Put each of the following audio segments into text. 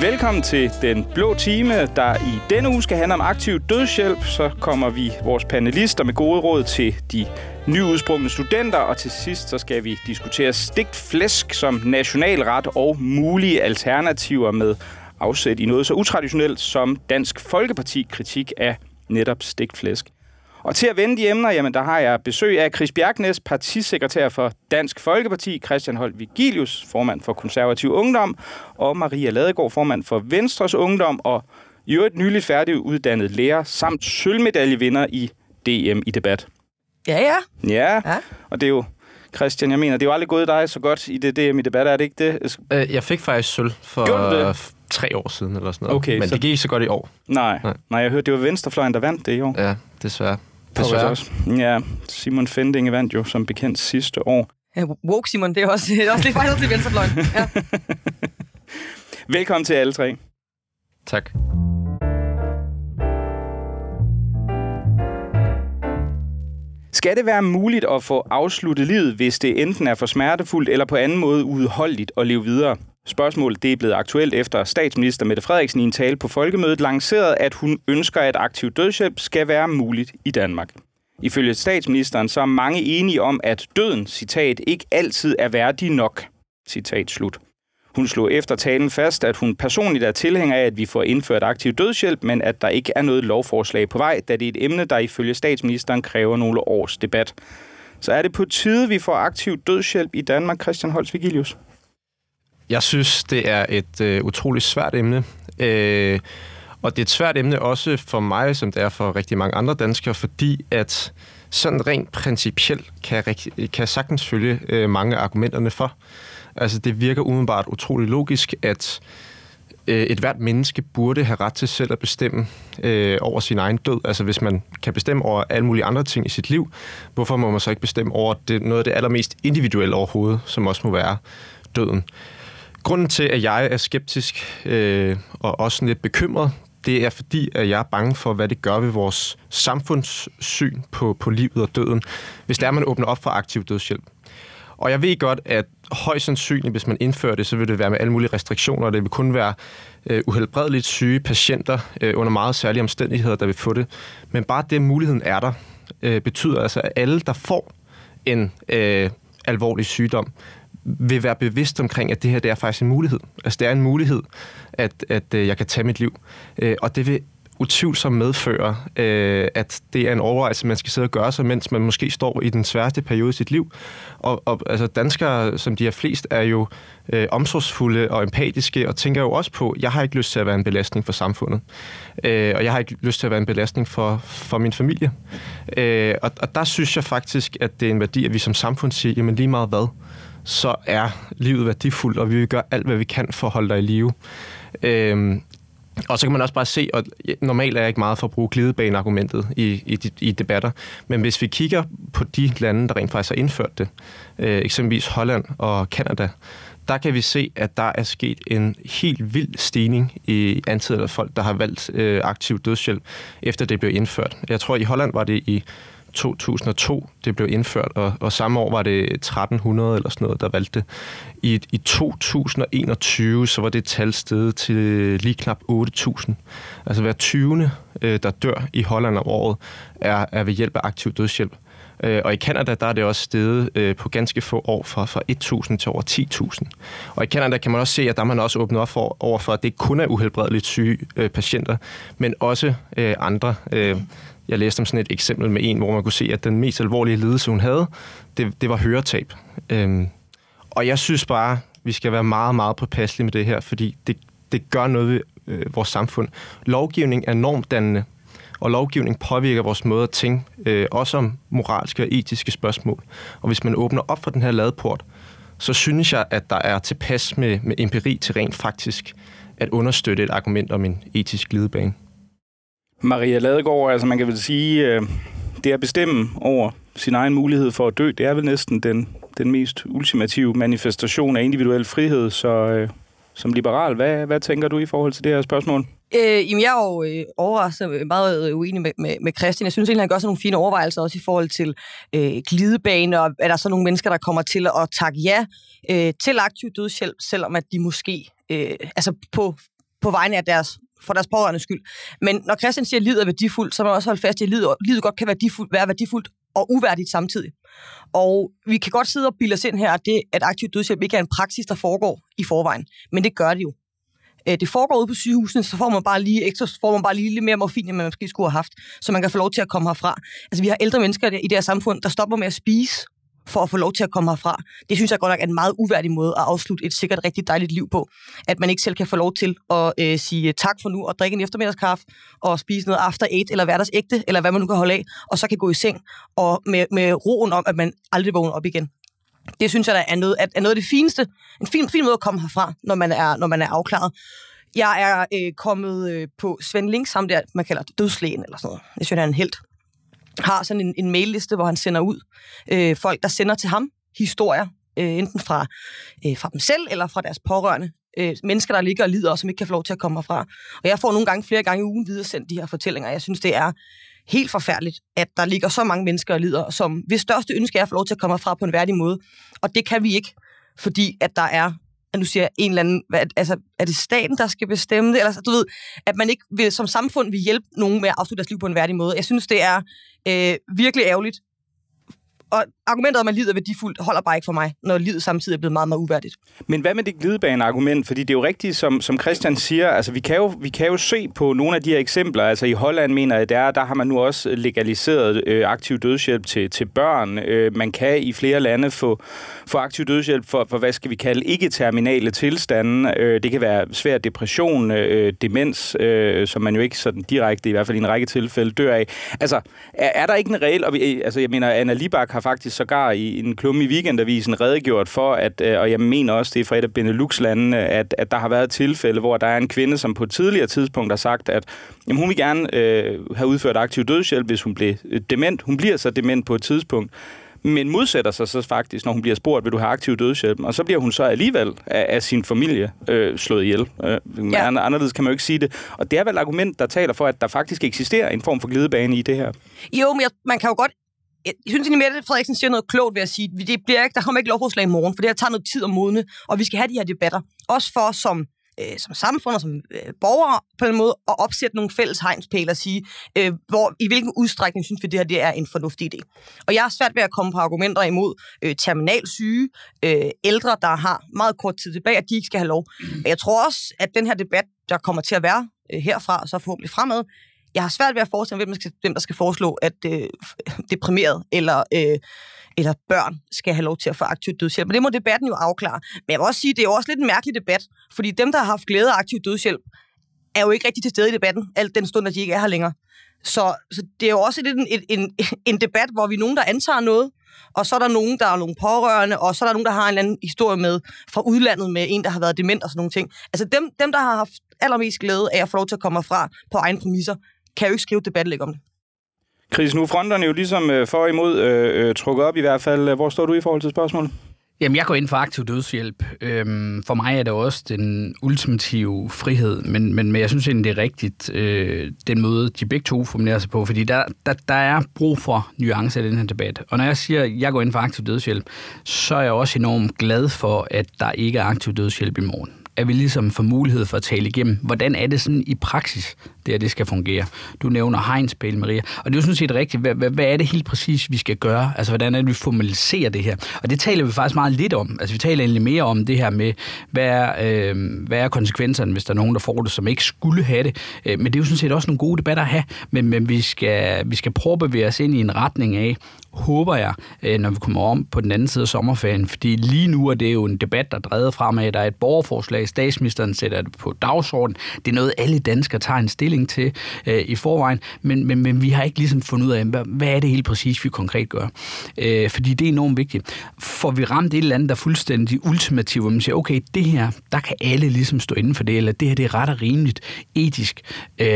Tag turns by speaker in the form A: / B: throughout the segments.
A: Velkommen til Den Blå Time, der i denne uge skal handle om aktiv dødshjælp. Så kommer vi vores panelister med gode råd til de nyudsprungne studenter, og til sidst så skal vi diskutere stigt flæsk som nationalret og mulige alternativer med afsæt i noget så utraditionelt som Dansk Folkeparti kritik af netop stigt flæsk. Og til at vende de emner, jamen der har jeg besøg af Chris Bjergnes, partisekretær for Dansk Folkeparti, Christian Holt Vigilius, formand for Konservativ Ungdom, og Maria Ladegaard, formand for Venstres Ungdom, og i øvrigt nyligt færdiguddannet lærer, samt sølvmedaljevinder i DM i debat.
B: Ja, ja.
A: Ja,
B: Ja.
A: og det er jo, Christian, jeg mener, det er jo aldrig gået dig så godt i det DM i debat, er det ikke det?
C: Øh, Jeg fik faktisk sølv for tre år siden eller sådan noget.
A: Okay,
C: Men
A: så-
C: det gik ikke så godt i år.
A: Nej,
C: Nej.
A: nej, jeg hørte, det var Venstrefløjen, der vandt det i år.
C: Ja, desværre.
A: Også. Ja, Simon Fendinge vandt jo som bekendt sidste år.
B: ja woke, Simon, det er også, det er også lidt fejlet til venstrefløjen. Ja.
A: Velkommen til alle tre.
C: Tak.
A: Skal det være muligt at få afsluttet livet, hvis det enten er for smertefuldt eller på anden måde udholdeligt at leve videre? Spørgsmålet det er blevet aktuelt efter statsminister Mette Frederiksen i en tale på folkemødet lancerede, at hun ønsker, at aktiv dødshjælp skal være muligt i Danmark. Ifølge statsministeren så er mange enige om, at døden, citat, ikke altid er værdig nok. Citat slut. Hun slog efter talen fast, at hun personligt er tilhænger af, at vi får indført aktiv dødshjælp, men at der ikke er noget lovforslag på vej, da det er et emne, der ifølge statsministeren kræver nogle års debat. Så er det på tide, vi får aktiv dødshjælp i Danmark, Christian Holst Vigilius?
C: Jeg synes, det er et øh, utroligt svært emne. Øh, og det er et svært emne også for mig, som det er for rigtig mange andre danskere, fordi at sådan rent principielt kan jeg, kan jeg sagtens følge øh, mange af argumenterne for. Altså, det virker umiddelbart utroligt logisk, at øh, et hvert menneske burde have ret til selv at bestemme øh, over sin egen død. Altså, hvis man kan bestemme over alle mulige andre ting i sit liv, hvorfor må man så ikke bestemme over det, noget af det allermest individuelle overhovedet, som også må være døden? Grunden til, at jeg er skeptisk øh, og også lidt bekymret, det er fordi, at jeg er bange for, hvad det gør ved vores samfundssyn på, på livet og døden, hvis der man åbner op for aktiv dødshjælp. Og jeg ved godt, at højst sandsynligt, hvis man indfører det, så vil det være med alle mulige restriktioner. og Det vil kun være øh, uhelbredeligt syge patienter øh, under meget særlige omstændigheder, der vil få det. Men bare det, muligheden er der, øh, betyder altså, at alle, der får en øh, alvorlig sygdom, vil være bevidst omkring, at det her det er faktisk en mulighed. Altså det er en mulighed, at, at øh, jeg kan tage mit liv. Øh, og det vil utvivlsomt medføre, øh, at det er en overvejelse, man skal sidde og gøre sig, mens man måske står i den sværeste periode i sit liv. Og, og altså danskere, som de er flest, er jo øh, omsorgsfulde og empatiske, og tænker jo også på, jeg har ikke lyst til at være en belastning for samfundet. Øh, og jeg har ikke lyst til at være en belastning for, for min familie. Øh, og, og der synes jeg faktisk, at det er en værdi, at vi som samfund siger, jamen lige meget hvad, så er livet værdifuldt, og vi vil gøre alt, hvad vi kan for at holde dig i live. Øhm, og så kan man også bare se, og normalt er jeg ikke meget for at bruge glidebaneargumentet i, i, i debatter, men hvis vi kigger på de lande, der rent faktisk har indført det, øh, eksempelvis Holland og Kanada, der kan vi se, at der er sket en helt vild stigning i antallet af folk, der har valgt øh, aktiv dødshjælp, efter det blev indført. Jeg tror, i Holland var det i 2002, det blev indført, og, og samme år var det 1300 eller sådan noget, der valgte det. I, I 2021, så var det tal steget til lige knap 8.000. Altså hver 20. Øh, der dør i Holland om året, er, er ved hjælp af aktiv dødshjælp. Øh, Og i Kanada der er det også steget øh, på ganske få år fra, fra 1.000 til over 10.000. Og i Kanada kan man også se, at der er man også åbnet op for, over for, at det ikke kun er uhelbredeligt syge øh, patienter, men også øh, andre. Øh, jeg læste om sådan et eksempel med en, hvor man kunne se, at den mest alvorlige lidelse, hun havde, det, det var høretab. Øhm, og jeg synes bare, vi skal være meget, meget påpasselige med det her, fordi det, det gør noget ved øh, vores samfund. Lovgivning er normdannende, og lovgivning påvirker vores måde at tænke, øh, også om moralske og etiske spørgsmål. Og hvis man åbner op for den her ladeport, så synes jeg, at der er tilpas med, med empiri til rent faktisk at understøtte et argument om en etisk glidebane.
A: Maria Ladegaard, altså man kan vel sige, øh, det at bestemme over sin egen mulighed for at dø, det er vel næsten den, den mest ultimative manifestation af individuel frihed. Så øh, som liberal, hvad, hvad tænker du i forhold til det her spørgsmål?
B: Øh, jamen, jeg er jo øh, overrasket øh, meget øh, uenig med, med, med Christian. Jeg synes egentlig, han gør sådan nogle fine overvejelser også i forhold til øh, glidebaner, og er der så nogle mennesker, der kommer til at takke ja øh, til aktiv dødshjælp, selvom at de måske, øh, altså på på vegne af deres for deres pårørende skyld. Men når Christian siger, at livet er værdifuldt, så må man også holde fast i, at livet, livet godt kan værdifuldt, være værdifuldt og uværdigt samtidig. Og vi kan godt sidde og bilde os ind her, at det, at aktiv dødshjælp ikke er en praksis, der foregår i forvejen. Men det gør det jo. Øh, det foregår ude på sygehusene, så får man bare lige ekstra, får man bare lige lidt mere morfin, end man måske skulle have haft, så man kan få lov til at komme herfra. Altså, vi har ældre mennesker i det her samfund, der stopper med at spise, for at få lov til at komme herfra. Det synes jeg godt nok er en meget uværdig måde at afslutte et sikkert rigtig dejligt liv på. At man ikke selv kan få lov til at øh, sige øh, tak for nu og drikke en eftermiddagskaffe og spise noget after eight eller hverdagsægte, eller hvad man nu kan holde af, og så kan gå i seng og med, med roen om, at man aldrig vågner op igen. Det synes jeg der er noget, er noget af det fineste, en fin, fin måde at komme herfra, når man er, når man er afklaret. Jeg er øh, kommet øh, på Svend Link, sammen der, man kalder dødslægen eller sådan noget. Jeg synes, han er en held har sådan en, en mailliste, hvor han sender ud øh, folk, der sender til ham historier, øh, enten fra, øh, fra dem selv eller fra deres pårørende. Øh, mennesker, der ligger og lider, og som ikke kan få lov til at komme herfra. Og jeg får nogle gange flere gange i ugen videre sendt de her fortællinger. Jeg synes, det er helt forfærdeligt, at der ligger så mange mennesker og lider, som hvis største ønske er at få lov til at komme herfra på en værdig måde. Og det kan vi ikke, fordi at der er at nu siger en eller anden, hvad, altså, er det staten, der skal bestemme det? Eller, altså, du ved, at man ikke vil, som samfund vil hjælpe nogen med at afslutte deres liv på en værdig måde. Jeg synes, det er øh, virkelig ærgerligt, og argumentet om, at livet er værdifuldt, holder bare ikke for mig, når livet samtidig er blevet meget, meget uværdigt.
A: Men hvad med det glidebane-argument? Fordi det er jo rigtigt, som, som Christian siger, altså vi kan, jo, vi kan jo se på nogle af de her eksempler. Altså i Holland mener jeg, der, der har man nu også legaliseret øh, aktiv dødshjælp til, til børn. Øh, man kan i flere lande få, få aktiv dødshjælp for, for, hvad skal vi kalde, ikke-terminale tilstande. Øh, det kan være svær depression, øh, demens, øh, som man jo ikke sådan direkte, i hvert fald i en række tilfælde, dør af. Altså, er, er der ikke en regel, og vi, altså jeg mener, Anna Libak har faktisk sågar i en klumme i weekendavisen redegjort for, at, øh, og jeg mener også, det er fra et af Benelux-landene, at, at der har været tilfælde, hvor der er en kvinde, som på et tidligere tidspunkt har sagt, at jamen, hun vil gerne øh, have udført aktiv dødshjælp, hvis hun blev øh, dement. Hun bliver så dement på et tidspunkt men modsætter sig så faktisk, når hun bliver spurgt, vil du have aktiv dødshjælp? Og så bliver hun så alligevel af, af sin familie øh, slået ihjel. Øh, ja. Anderledes kan man jo ikke sige det. Og det er vel et argument, der taler for, at der faktisk eksisterer en form for glidebane i det her.
B: Jo, men jeg, man kan jo godt jeg synes egentlig, Mette Frederiksen siger noget klogt ved at sige, at det bliver ikke, der kommer ikke lovforslag i morgen, for det her tager noget tid at modne, og vi skal have de her debatter. Også for som, øh, som samfund og som øh, borgere på en måde at opsætte nogle fælles hegnspæle og sige, øh, hvor, i hvilken udstrækning synes vi, det her det er en fornuftig idé. Og jeg er svært ved at komme på argumenter imod øh, terminalsyge, øh, ældre, der har meget kort tid tilbage, at de ikke skal have lov. Mm. Jeg tror også, at den her debat, der kommer til at være øh, herfra, og så forhåbentlig fremad, jeg har svært ved at forestille mig, hvem der skal, hvem der skal foreslå, at øh, deprimeret eller, øh, eller børn skal have lov til at få aktiv dødshjælp. Men det må debatten jo afklare. Men jeg vil også sige, det er jo også lidt en mærkelig debat, fordi dem, der har haft glæde af aktiv dødshjælp, er jo ikke rigtig til stede i debatten, alt den stund, at de ikke er her længere. Så, så det er jo også lidt en, en, en debat, hvor vi er nogen, der antager noget, og så er der nogen, der er nogle pårørende, og så er der nogen, der har en eller anden historie med fra udlandet med en, der har været dement og sådan nogle ting. Altså dem, dem der har haft allermest glæde af at få lov til at komme fra på egen præmisser, kan jo ikke skrive et debatlæg om det.
A: Chris, nu er fronterne jo ligesom øh, for og imod øh, øh, trukket op i hvert fald. Hvor står du i forhold til spørgsmålet?
D: Jamen, jeg går ind for aktiv dødshjælp. Øhm, for mig er det også den ultimative frihed, men, men, men jeg synes egentlig, det er rigtigt, øh, den måde, de begge to formulerer sig på, fordi der, der, der er brug for nuancer i den her debat. Og når jeg siger, at jeg går ind for aktiv dødshjælp, så er jeg også enormt glad for, at der ikke er aktiv dødshjælp i morgen at vi ligesom får mulighed for at tale igennem, hvordan er det sådan i praksis, det her det skal fungere. Du nævner hegnspæl, Maria, og det er jo sådan set rigtigt. Hvad, hvad, hvad er det helt præcis, vi skal gøre? Altså, hvordan er det, vi formaliserer det her? Og det taler vi faktisk meget lidt om. Altså, vi taler egentlig mere om det her med, hvad er, øh, hvad er konsekvenserne, hvis der er nogen, der får det, som ikke skulle have det. Øh, men det er jo sådan set også nogle gode debatter at have, men, men vi, skal, vi skal prøve at bevæge os ind i en retning af, håber jeg, øh, når vi kommer om på den anden side af sommerferien. Fordi lige nu er det jo en debat, der drejer fremad. Der er et borgerforslag, statsministeren sætter det på dagsordenen. Det er noget, alle danskere tager en stilling til øh, i forvejen, men, men, men vi har ikke ligesom fundet ud af, hvad, hvad er det helt præcis, vi konkret gør. Øh, fordi det er enormt vigtigt. Får vi ramt et eller andet, der er fuldstændig ultimativt, hvor man siger, okay, det her, der kan alle ligesom stå inden for det, eller det her, det er ret og rimeligt etisk. Øh,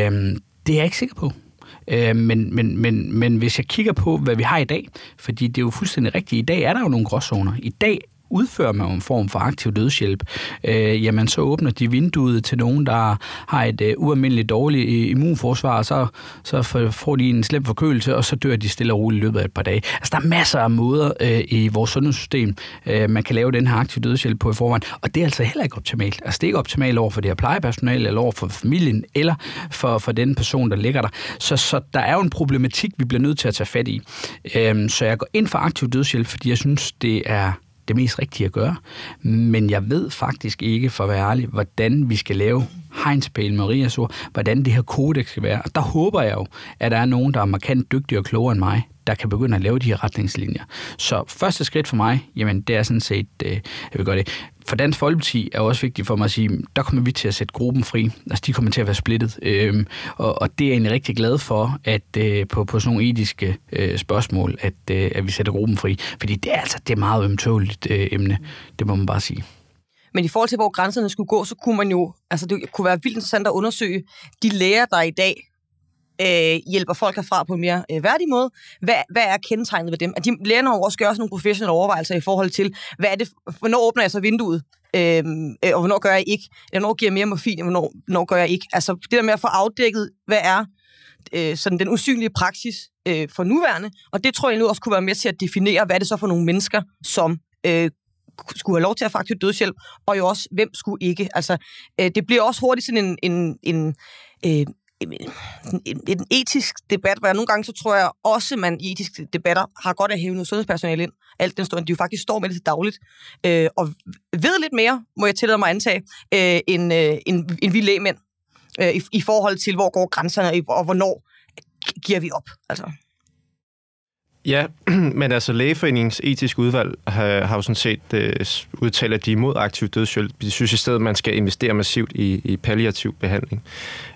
D: det er jeg ikke sikker på. Øh, men, men, men, men hvis jeg kigger på, hvad vi har i dag, fordi det er jo fuldstændig rigtigt, i dag er der jo nogle gråzoner. I dag udfører man en form for aktiv dødshjælp, øh, jamen så åbner de vinduet til nogen, der har et øh, ualmindeligt dårligt øh, immunforsvar, og så, så får de en slem forkølelse, og så dør de stille og roligt i løbet af et par dage. Altså, der er masser af måder øh, i vores sundhedssystem, øh, man kan lave den her aktiv dødshjælp på i forvejen, og det er altså heller ikke optimalt. Altså, det er ikke optimalt over for det her plejepersonale, eller over for familien, eller for, for den person, der ligger der. Så, så der er jo en problematik, vi bliver nødt til at tage fat i. Øh, så jeg går ind for aktiv dødshjælp, fordi jeg synes, det er det mest rigtige at gøre. Men jeg ved faktisk ikke, for at være ærlig, hvordan vi skal lave hegnspæl Marias ord, hvordan det her kodex skal være. Og der håber jeg jo, at der er nogen, der er markant dygtigere og klogere end mig, der kan begynde at lave de her retningslinjer. Så første skridt for mig, jamen det er sådan set, øh, jeg vil gøre det. For Dansk Folkeparti er også vigtigt for mig at sige, der kommer vi til at sætte gruppen fri. Altså de kommer til at være splittet. Øhm, og, og det er jeg egentlig rigtig glad for, at øh, på, på sådan nogle etiske øh, spørgsmål, at, øh, at vi sætter gruppen fri. Fordi det er altså det er meget ømtåligt øh, emne. Det må man bare sige.
B: Men i forhold til, hvor grænserne skulle gå, så kunne man jo, altså det kunne være vildt interessant at undersøge de læger, der i dag øh, hjælper folk herfra på en mere øh, værdig måde. Hvad, hvad er kendetegnet ved dem? At de lærerne også gør også nogle professionelle overvejelser i forhold til, hvad er det, hvornår åbner jeg så vinduet? Øh, øh, og hvornår gør jeg ikke? Hvornår giver jeg mere morfin, og hvornår, hvornår gør jeg ikke? Altså det der med at få afdækket, hvad er øh, sådan den usynlige praksis øh, for nuværende, og det tror jeg nu også kunne være med til at definere, hvad er det så for nogle mennesker, som øh, skulle have lov til at faktisk dødshjælp, og jo også, hvem skulle ikke. Altså, øh, det bliver også hurtigt sådan en, en, en øh, en, en etisk debat, hvor jeg nogle gange så tror jeg også, man i etiske debatter har godt at hæve noget sundhedspersonale ind. Alt den stund, de jo faktisk står med det til dagligt. Øh, og ved lidt mere, må jeg tillade mig at antage, øh, end, øh, end, end vi lægemænd. Øh, i, I forhold til, hvor går grænserne, og hvornår giver vi op. Altså.
C: Ja, men altså lægeforeningens etiske udvalg har, har jo sådan set øh, udtalt, at de er imod aktiv dødshjælp. De synes i stedet, at man skal investere massivt i, i palliativ behandling.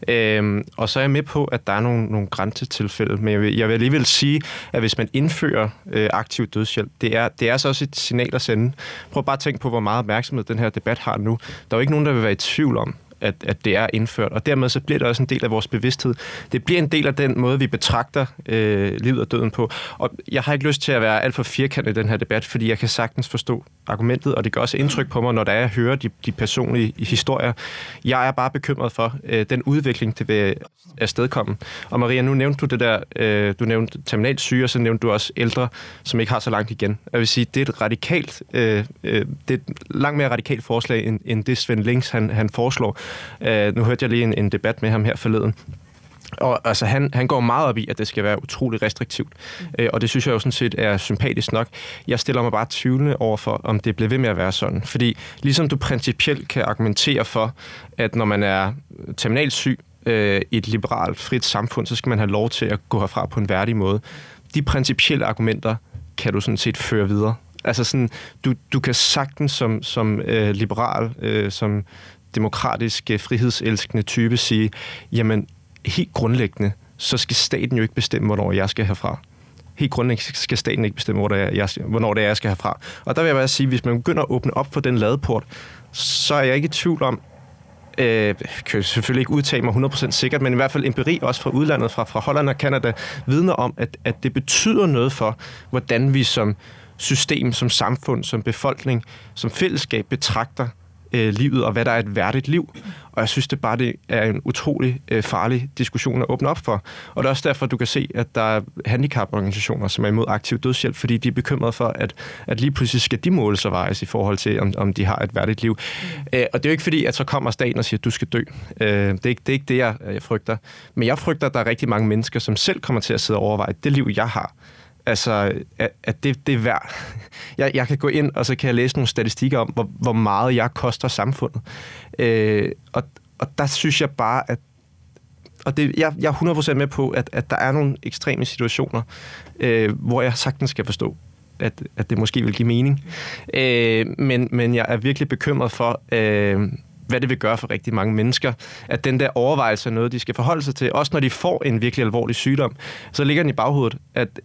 C: Øhm, og så er jeg med på, at der er nogle, nogle grænsetilfælde, men jeg vil, jeg vil alligevel sige, at hvis man indfører øh, aktiv dødshjælp, det er, det er så også et signal at sende. Prøv bare at tænke på, hvor meget opmærksomhed den her debat har nu. Der er jo ikke nogen, der vil være i tvivl om, at, at det er indført. Og dermed så bliver det også en del af vores bevidsthed. Det bliver en del af den måde, vi betragter øh, livet og døden på. Og jeg har ikke lyst til at være alt for firkantet i den her debat, fordi jeg kan sagtens forstå argumentet, og det gør også indtryk på mig, når der er, jeg hører de, de personlige historier. Jeg er bare bekymret for øh, den udvikling, det vil afstedkomme. Og Maria, nu nævnte du det der, øh, du nævnte terminalt syge, og så nævnte du også ældre, som ikke har så langt igen. Jeg vil sige, det er et radikalt, øh, øh, det er et langt mere radikalt forslag, end, end det Svend Links han, han foreslår. Øh, nu hørte jeg lige en, en debat med ham her forleden. Og altså, han, han går meget op i, at det skal være utrolig restriktivt. Mm. Øh, og det synes jeg jo sådan set er sympatisk nok. Jeg stiller mig bare tvivlende over for, om det bliver ved med at være sådan. Fordi ligesom du principielt kan argumentere for, at når man er terminalt syg øh, i et liberalt, frit samfund, så skal man have lov til at gå herfra på en værdig måde. De principielle argumenter kan du sådan set føre videre. Altså sådan, du, du kan sagtens som, som øh, liberal, øh, som demokratisk, øh, frihedselskende type sige, jamen helt grundlæggende, så skal staten jo ikke bestemme, hvornår jeg skal herfra. Helt grundlæggende skal staten ikke bestemme, hvornår, jeg, hvornår det er, jeg skal herfra. Og der vil jeg bare sige, hvis man begynder at åbne op for den ladeport, så er jeg ikke i tvivl om, øh, kan jeg selvfølgelig ikke udtale mig 100% sikkert, men i hvert fald empiri også fra udlandet, fra, fra Holland og Kanada, vidner om, at, at det betyder noget for, hvordan vi som system, som samfund, som befolkning, som fællesskab betragter øh, livet, og hvad der er et værdigt liv. Og jeg synes det bare, det er en utrolig øh, farlig diskussion at åbne op for. Og det er også derfor, du kan se, at der er handicaporganisationer, som er imod aktiv dødshjælp, fordi de er bekymrede for, at, at lige pludselig skal de måle sig vejes i forhold til, om, om de har et værdigt liv. Mm. Øh, og det er jo ikke fordi, at så kommer staten og siger, at du skal dø. Øh, det, er ikke, det er ikke det, jeg, jeg frygter. Men jeg frygter, at der er rigtig mange mennesker, som selv kommer til at sidde og overveje det liv, jeg har altså, at, at det, det er værd. Jeg, jeg kan gå ind, og så kan jeg læse nogle statistikker om, hvor, hvor meget jeg koster samfundet. Øh, og, og der synes jeg bare, at og det, jeg, jeg er 100% med på, at, at der er nogle ekstreme situationer, øh, hvor jeg sagtens skal forstå, at, at det måske vil give mening. Øh, men, men jeg er virkelig bekymret for, øh, hvad det vil gøre for rigtig mange mennesker. At den der overvejelse er noget, de skal forholde sig til. Også når de får en virkelig alvorlig sygdom, så ligger den i baghovedet, at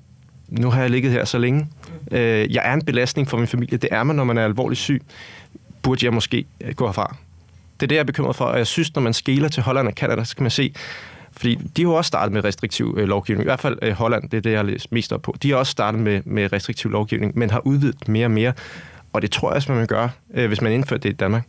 C: nu har jeg ligget her så længe. Øh, jeg er en belastning for min familie. Det er man, når man er alvorligt syg. Burde jeg måske øh, gå herfra? Det er det, jeg er bekymret for, og jeg synes, når man skæler til Holland og Canada, så kan man se, fordi de har også startet med restriktiv øh, lovgivning. I hvert fald øh, Holland, det er det, jeg har læst mest op på. De har også startet med, med restriktiv lovgivning, men har udvidet mere og mere. Og det tror jeg, at man vil gøre, øh, hvis man indfører det i Danmark.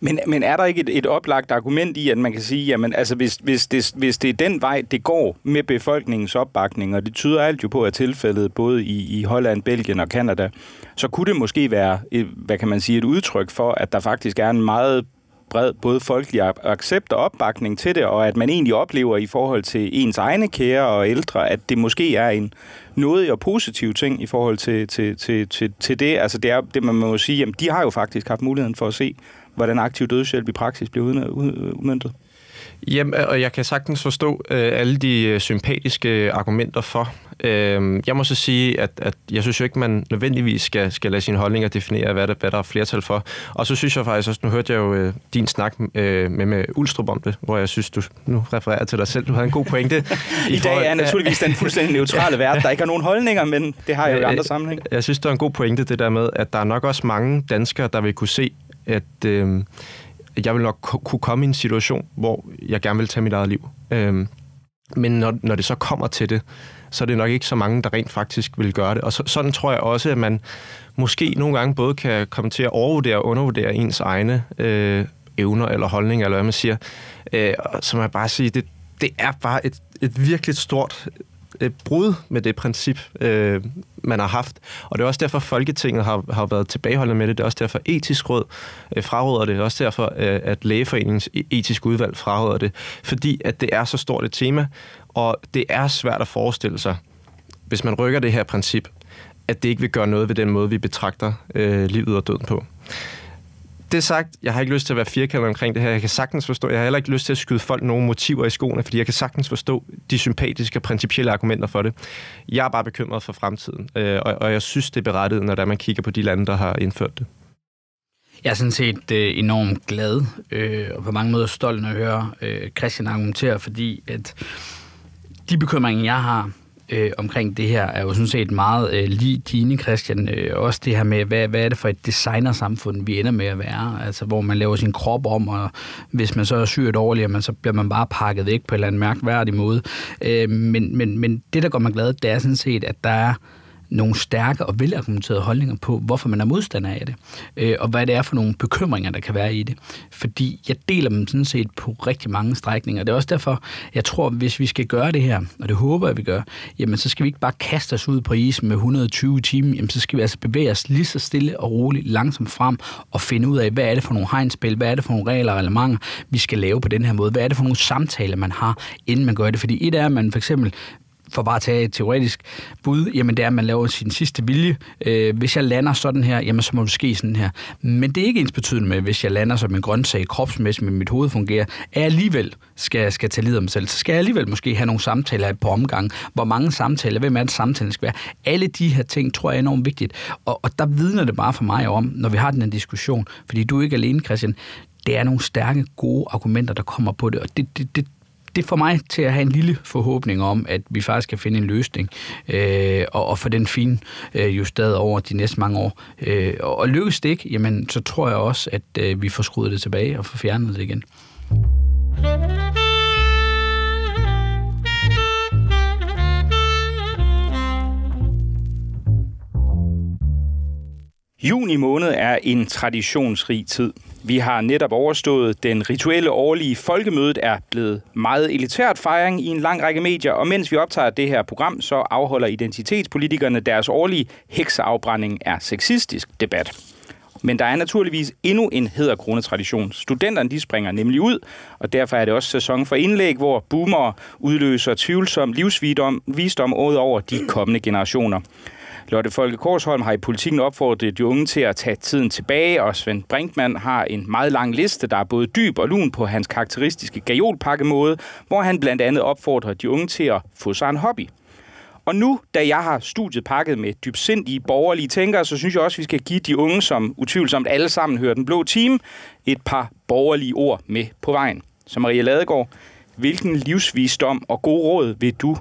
A: Men, men er der ikke et, et oplagt argument i, at man kan sige, jamen altså hvis, hvis, det, hvis det er den vej, det går med befolkningens opbakning, og det tyder alt jo på, at tilfældet både i, i Holland, Belgien og Kanada, så kunne det måske være, et, hvad kan man sige, et udtryk for, at der faktisk er en meget bred både folkelig accept og opbakning til det, og at man egentlig oplever i forhold til ens egne kære og ældre, at det måske er en noget og positiv ting i forhold til, til, til, til, til det. Altså det er det, man må sige, jamen de har jo faktisk haft muligheden for at se, hvordan aktiv dødshjælp i praksis bliver udmyndtet.
C: Jamen, og jeg kan sagtens forstå øh, alle de øh, sympatiske argumenter for. Øh, jeg må så sige, at, at jeg synes jo ikke, man nødvendigvis skal, skal lade sine holdninger definere, hvad der, hvad der er flertal for. Og så synes jeg faktisk også, nu hørte jeg jo øh, din snak øh, med, med Ulstrup om det, hvor jeg synes, du nu refererer til dig selv. Du havde en god pointe.
A: I, I dag er naturligvis den fuldstændig neutrale verden, der ikke har nogen holdninger, men det har jeg jo i andre sammenhæng.
C: Jeg synes, det er en god pointe, det der med, at der er nok også mange danskere, der vil kunne se, at... Øh, jeg vil nok kunne komme i en situation, hvor jeg gerne vil tage mit eget liv. Øh, men når, når det så kommer til det, så er det nok ikke så mange, der rent faktisk vil gøre det. Og så, sådan tror jeg også, at man måske nogle gange både kan komme til at overvurdere og undervurdere ens egne øh, evner eller holdninger, eller hvad man siger. Øh, så må jeg bare sige, det, det er bare et, et virkelig stort et brud med det princip, øh, man har haft. Og det er også derfor, Folketinget har, har været tilbageholdende med det. Det er også derfor, etisk råd øh, fraråder det. Det er også derfor, øh, at Lægeforeningens e-, etiske udvalg fraråder det. Fordi at det er så stort et tema, og det er svært at forestille sig, hvis man rykker det her princip, at det ikke vil gøre noget ved den måde, vi betragter øh, livet og døden på det sagt, jeg har ikke lyst til at være firkantet omkring det her. Jeg kan sagtens forstå, jeg har heller ikke lyst til at skyde folk nogle motiver i skoene, fordi jeg kan sagtens forstå de sympatiske og principielle argumenter for det. Jeg er bare bekymret for fremtiden, øh, og, og jeg synes, det er berettiget, når man kigger på de lande, der har indført det.
D: Jeg er sådan set øh, enormt glad øh, og på mange måder stolt, når jeg hører øh, Christian argumentere, fordi at de bekymringer, jeg har, øh, omkring det her er jo sådan set meget øh, lige dine, Christian. Øh, også det her med, hvad, hvad er det for et designersamfund, vi ender med at være? Altså, hvor man laver sin krop om, og hvis man så er syg og dårlig, så bliver man bare pakket væk på en eller anden mærkværdig måde. Øh, men, men, men det, der gør mig glad, det er sådan set, at der er nogle stærke og velargumenterede holdninger på, hvorfor man er modstander af det, øh, og hvad det er for nogle bekymringer, der kan være i det. Fordi jeg deler dem sådan set på rigtig mange strækninger. Det er også derfor, jeg tror, hvis vi skal gøre det her, og det håber jeg, vi gør, jamen så skal vi ikke bare kaste os ud på isen med 120 timer, jamen så skal vi altså bevæge os lige så stille og roligt langsomt frem og finde ud af, hvad er det for nogle hegnspil, hvad er det for nogle regler og elementer, vi skal lave på den her måde, hvad er det for nogle samtaler, man har, inden man gør det. Fordi et er, at man for eksempel for bare at tage et teoretisk bud, jamen det er, at man laver sin sidste vilje. Øh, hvis jeg lander sådan her, jamen så må det ske sådan her. Men det er ikke ens betydende med, hvis jeg lander som en grøntsag kropsmæssigt, med mit hoved fungerer, at jeg alligevel skal, skal tage livet om selv. Så skal jeg alligevel måske have nogle samtaler på omgang. Hvor mange samtaler, hvem er det samtalen skal være? Alle de her ting tror jeg er enormt vigtigt. Og, og der vidner det bare for mig om, når vi har den her diskussion, fordi du er ikke alene, Christian, det er nogle stærke, gode argumenter, der kommer på det, og det, det, det, det får mig til at have en lille forhåbning om, at vi faktisk kan finde en løsning øh, og, og få den fin øh, justeret over de næste mange år. Øh, og lykkes det ikke, jamen, så tror jeg også, at øh, vi får skruet det tilbage og får fjernet det igen.
A: Juni måned er en traditionsrig tid. Vi har netop overstået den rituelle årlige folkemødet er blevet meget elitært fejring i en lang række medier, og mens vi optager det her program, så afholder identitetspolitikerne deres årlige hekseafbrænding er sexistisk debat. Men der er naturligvis endnu en hedderkrone-tradition. Studenterne de springer nemlig ud, og derfor er det også sæson for indlæg, hvor boomer udløser tvivlsom livsvisdom ud over de kommende generationer. Lotte Folke Korsholm har i politikken opfordret de unge til at tage tiden tilbage, og Svend Brinkmann har en meget lang liste, der er både dyb og lun på hans karakteristiske gajolpakkemåde, hvor han blandt andet opfordrer de unge til at få sig en hobby. Og nu, da jeg har studiet pakket med dybsindige borgerlige tænkere, så synes jeg også, at vi skal give de unge, som utvivlsomt alle sammen hører den blå time, et par borgerlige ord med på vejen. Så Maria Ladegaard, hvilken livsvisdom og god råd vil du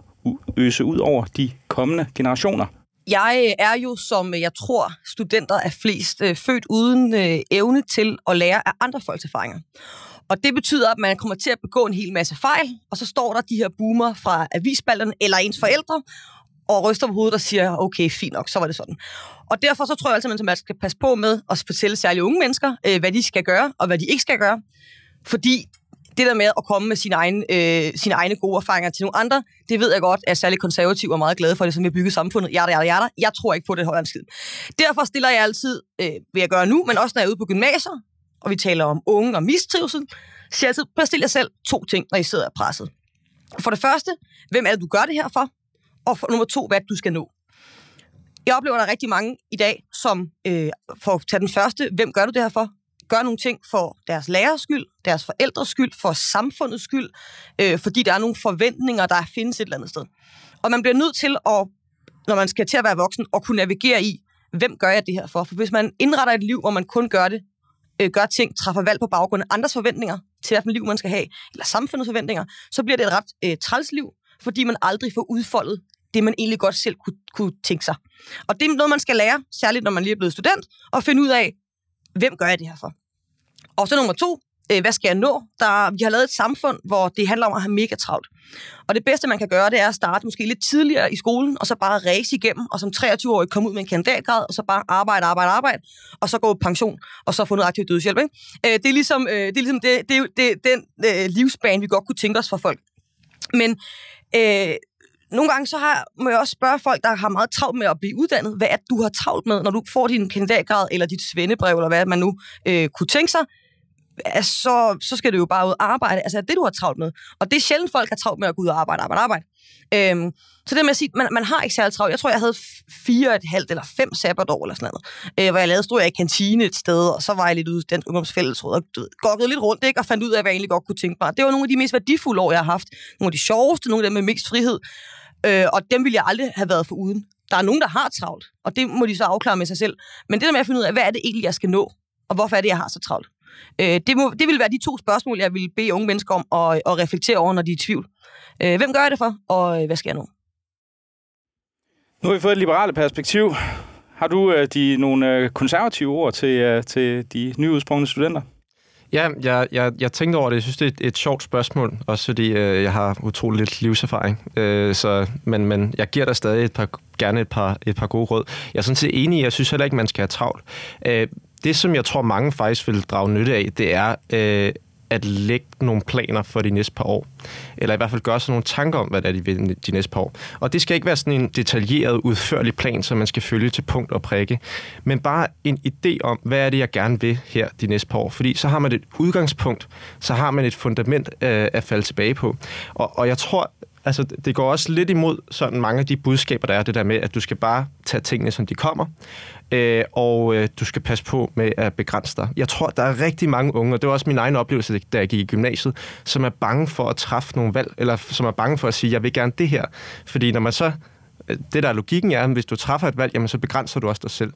A: øse ud over de kommende generationer?
B: Jeg øh, er jo, som øh, jeg tror, studenter er flest, øh, født uden øh, evne til at lære af andre folks erfaringer. Og det betyder, at man kommer til at begå en hel masse fejl, og så står der de her boomer fra avisballerne eller ens forældre og ryster på hovedet og siger, okay, fint nok, så var det sådan. Og derfor så tror jeg altid, at man skal passe på med at fortælle særligt unge mennesker, øh, hvad de skal gøre, og hvad de ikke skal gøre. Fordi det der med at komme med sine egne, øh, sine egne gode erfaringer til nogle andre, det ved jeg godt, at særligt konservative er meget glade for det, som vi har bygget samfundet. Jada, jada, jada. Jeg tror ikke på det højere skid. Derfor stiller jeg altid, øh, vil jeg gøre nu, men også når jeg er ude på gymnasier, og vi taler om unge og mistrivsel, så jeg altid, bestil jer selv to ting, når I sidder og presset. For det første, hvem er det, du gør det her for? Og for nummer to, hvad du skal nå. Jeg oplever, at der er rigtig mange i dag, som øh, får at tage den første, hvem gør du det her for? Gør nogle ting for deres lærers skyld, deres forældres skyld, for samfundets skyld, øh, fordi der er nogle forventninger, der findes et eller andet sted. Og man bliver nødt til at, når man skal til at være voksen, at kunne navigere i, hvem gør jeg det her for? For hvis man indretter et liv, hvor man kun gør det, øh, gør ting, træffer valg på baggrund af andres forventninger til, hvilken liv man skal have, eller samfundets forventninger, så bliver det et ret øh, træls liv, fordi man aldrig får udfoldet det, man egentlig godt selv kunne, kunne tænke sig. Og det er noget, man skal lære, særligt når man lige er blevet student, og finde ud af, hvem gør jeg det her for? Og så nummer to, øh, hvad skal jeg nå? Der, vi har lavet et samfund, hvor det handler om at have mega travlt. Og det bedste, man kan gøre, det er at starte måske lidt tidligere i skolen, og så bare race igennem, og som 23-årig komme ud med en kandidatgrad, og så bare arbejde, arbejde, arbejde, og så gå på pension, og så få noget aktiv dødshjælp. Ikke? Øh, det er ligesom, øh, det, er ligesom det, det, det, den øh, livsbane, vi godt kunne tænke os for folk. Men øh, nogle gange så har, må jeg også spørge folk, der har meget travlt med at blive uddannet, hvad er det, du har travlt med, når du får din kandidatgrad, eller dit svendebrev, eller hvad man nu øh, kunne tænke sig, så, så skal du jo bare ud og arbejde. Altså, det du har travlt med. Og det er sjældent, folk har travlt med at gå ud og arbejde, arbejde, arbejde. Øhm, så det med at sige, man, man har ikke særlig travlt. Jeg tror, jeg havde fire et halvt eller fem sabbatår eller sådan noget. Øh, hvor jeg lavede, stod jeg i kantine et sted, og så var jeg lidt ude i den ungdomsfællesråd og gokkede lidt rundt, ikke? og fandt ud af, hvad jeg egentlig godt kunne tænke mig. Det var nogle af de mest værdifulde år, jeg har haft. Nogle af de sjoveste, nogle af dem med mest frihed. Øh, og dem ville jeg aldrig have været for uden. Der er nogen, der har travlt, og det må de så afklare med sig selv. Men det der med at finde ud af, hvad er det egentlig, jeg skal nå, og hvorfor er det, jeg har så travlt? Øh, det, må, det vil være de to spørgsmål, jeg vil bede unge mennesker om at, at reflektere over, når de er i tvivl. Øh, hvem gør jeg det for, og øh, hvad skal jeg nå?
A: Nu har vi fået et liberale perspektiv. Har du øh, de, nogle øh, konservative ord til, øh, til de nyudsprungne studenter?
C: Ja, jeg, jeg, jeg tænkte over det. Jeg synes, det er et, et sjovt spørgsmål, også fordi øh, jeg har utrolig lidt livserfaring. Øh, så, men, men jeg giver dig stadig et par, gerne et par, et par gode råd. Jeg er sådan set enig Jeg synes heller ikke, man skal have travlt. Øh, det, som jeg tror, mange faktisk vil drage nytte af, det er øh, at lægge nogle planer for de næste par år. Eller i hvert fald gøre sig nogle tanker om, hvad det er, de vil de næste par år. Og det skal ikke være sådan en detaljeret, udførlig plan, som man skal følge til punkt og prikke. Men bare en idé om, hvad er det, jeg gerne vil her de næste par år. Fordi så har man et udgangspunkt, så har man et fundament øh, at falde tilbage på. Og, og jeg tror, altså, det går også lidt imod sådan mange af de budskaber, der er det der med, at du skal bare tage tingene, som de kommer, øh, og øh, du skal passe på med at begrænse dig. Jeg tror, der er rigtig mange unge, og det var også min egen oplevelse, da jeg gik i gymnasiet, som er bange for at træffe nogle valg, eller som er bange for at sige, jeg vil gerne det her. Fordi når man så, øh, det der er logikken er, at hvis du træffer et valg, jamen så begrænser du også dig selv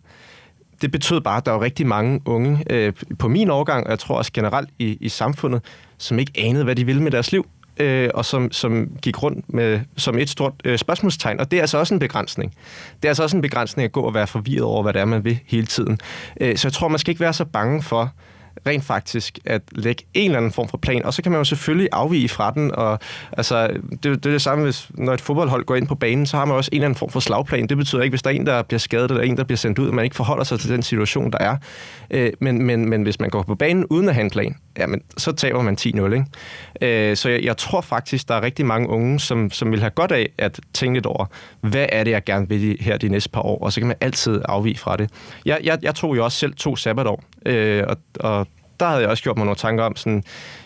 C: det betød bare, at der var rigtig mange unge øh, på min årgang, og jeg tror også generelt i, i samfundet, som ikke anede, hvad de ville med deres liv øh, og som, som gik rundt med som et stort øh, spørgsmålstegn. Og det er altså også en begrænsning. Det er altså også en begrænsning at gå og være forvirret over, hvad det er, man vil hele tiden. Øh, så jeg tror, man skal ikke være så bange for, rent faktisk at lægge en eller anden form for plan, og så kan man jo selvfølgelig afvige fra den, og altså, det, det er det samme, hvis når et fodboldhold går ind på banen, så har man også en eller anden form for slagplan. Det betyder ikke, hvis der er en, der bliver skadet, eller en, der bliver sendt ud, at man ikke forholder sig til den situation, der er. Øh, men, men, men hvis man går på banen uden at have en plan, jamen, så taber man 10-0. Ikke? Øh, så jeg, jeg tror faktisk, der er rigtig mange unge, som, som vil have godt af at tænke lidt over, hvad er det, jeg gerne vil her de næste par år, og så kan man altid afvige fra det. Jeg, jeg, jeg tog jo også selv to sabbatår, øh, og, og der havde jeg også gjort mig nogle tanker om, sådan,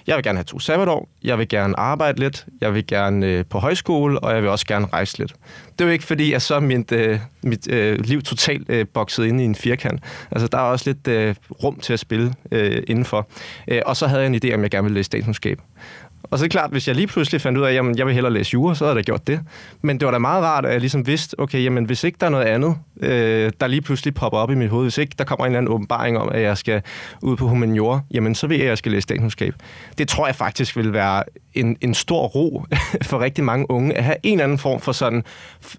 C: jeg vil gerne have to sabbatår, jeg vil gerne arbejde lidt, jeg vil gerne øh, på højskole, og jeg vil også gerne rejse lidt. Det er jo ikke fordi, at så mit, øh, mit øh, liv totalt øh, bokset ind i en firkant. Altså, der er også lidt øh, rum til at spille øh, indenfor. Øh, og så havde jeg en idé om, jeg gerne ville læse statskundskab. Og så er det klart, hvis jeg lige pludselig fandt ud af, at jeg vil hellere læse jura, så havde jeg da gjort det. Men det var da meget rart, at jeg ligesom vidste, okay, jamen, hvis ikke der er noget andet, øh, der lige pludselig popper op i mit hoved, hvis ikke der kommer en eller anden åbenbaring om, at jeg skal ud på humaniora, jamen så ved jeg, at jeg skal læse statskundskab. Det tror jeg faktisk vil være en, en stor ro for rigtig mange unge at have en eller anden form for sådan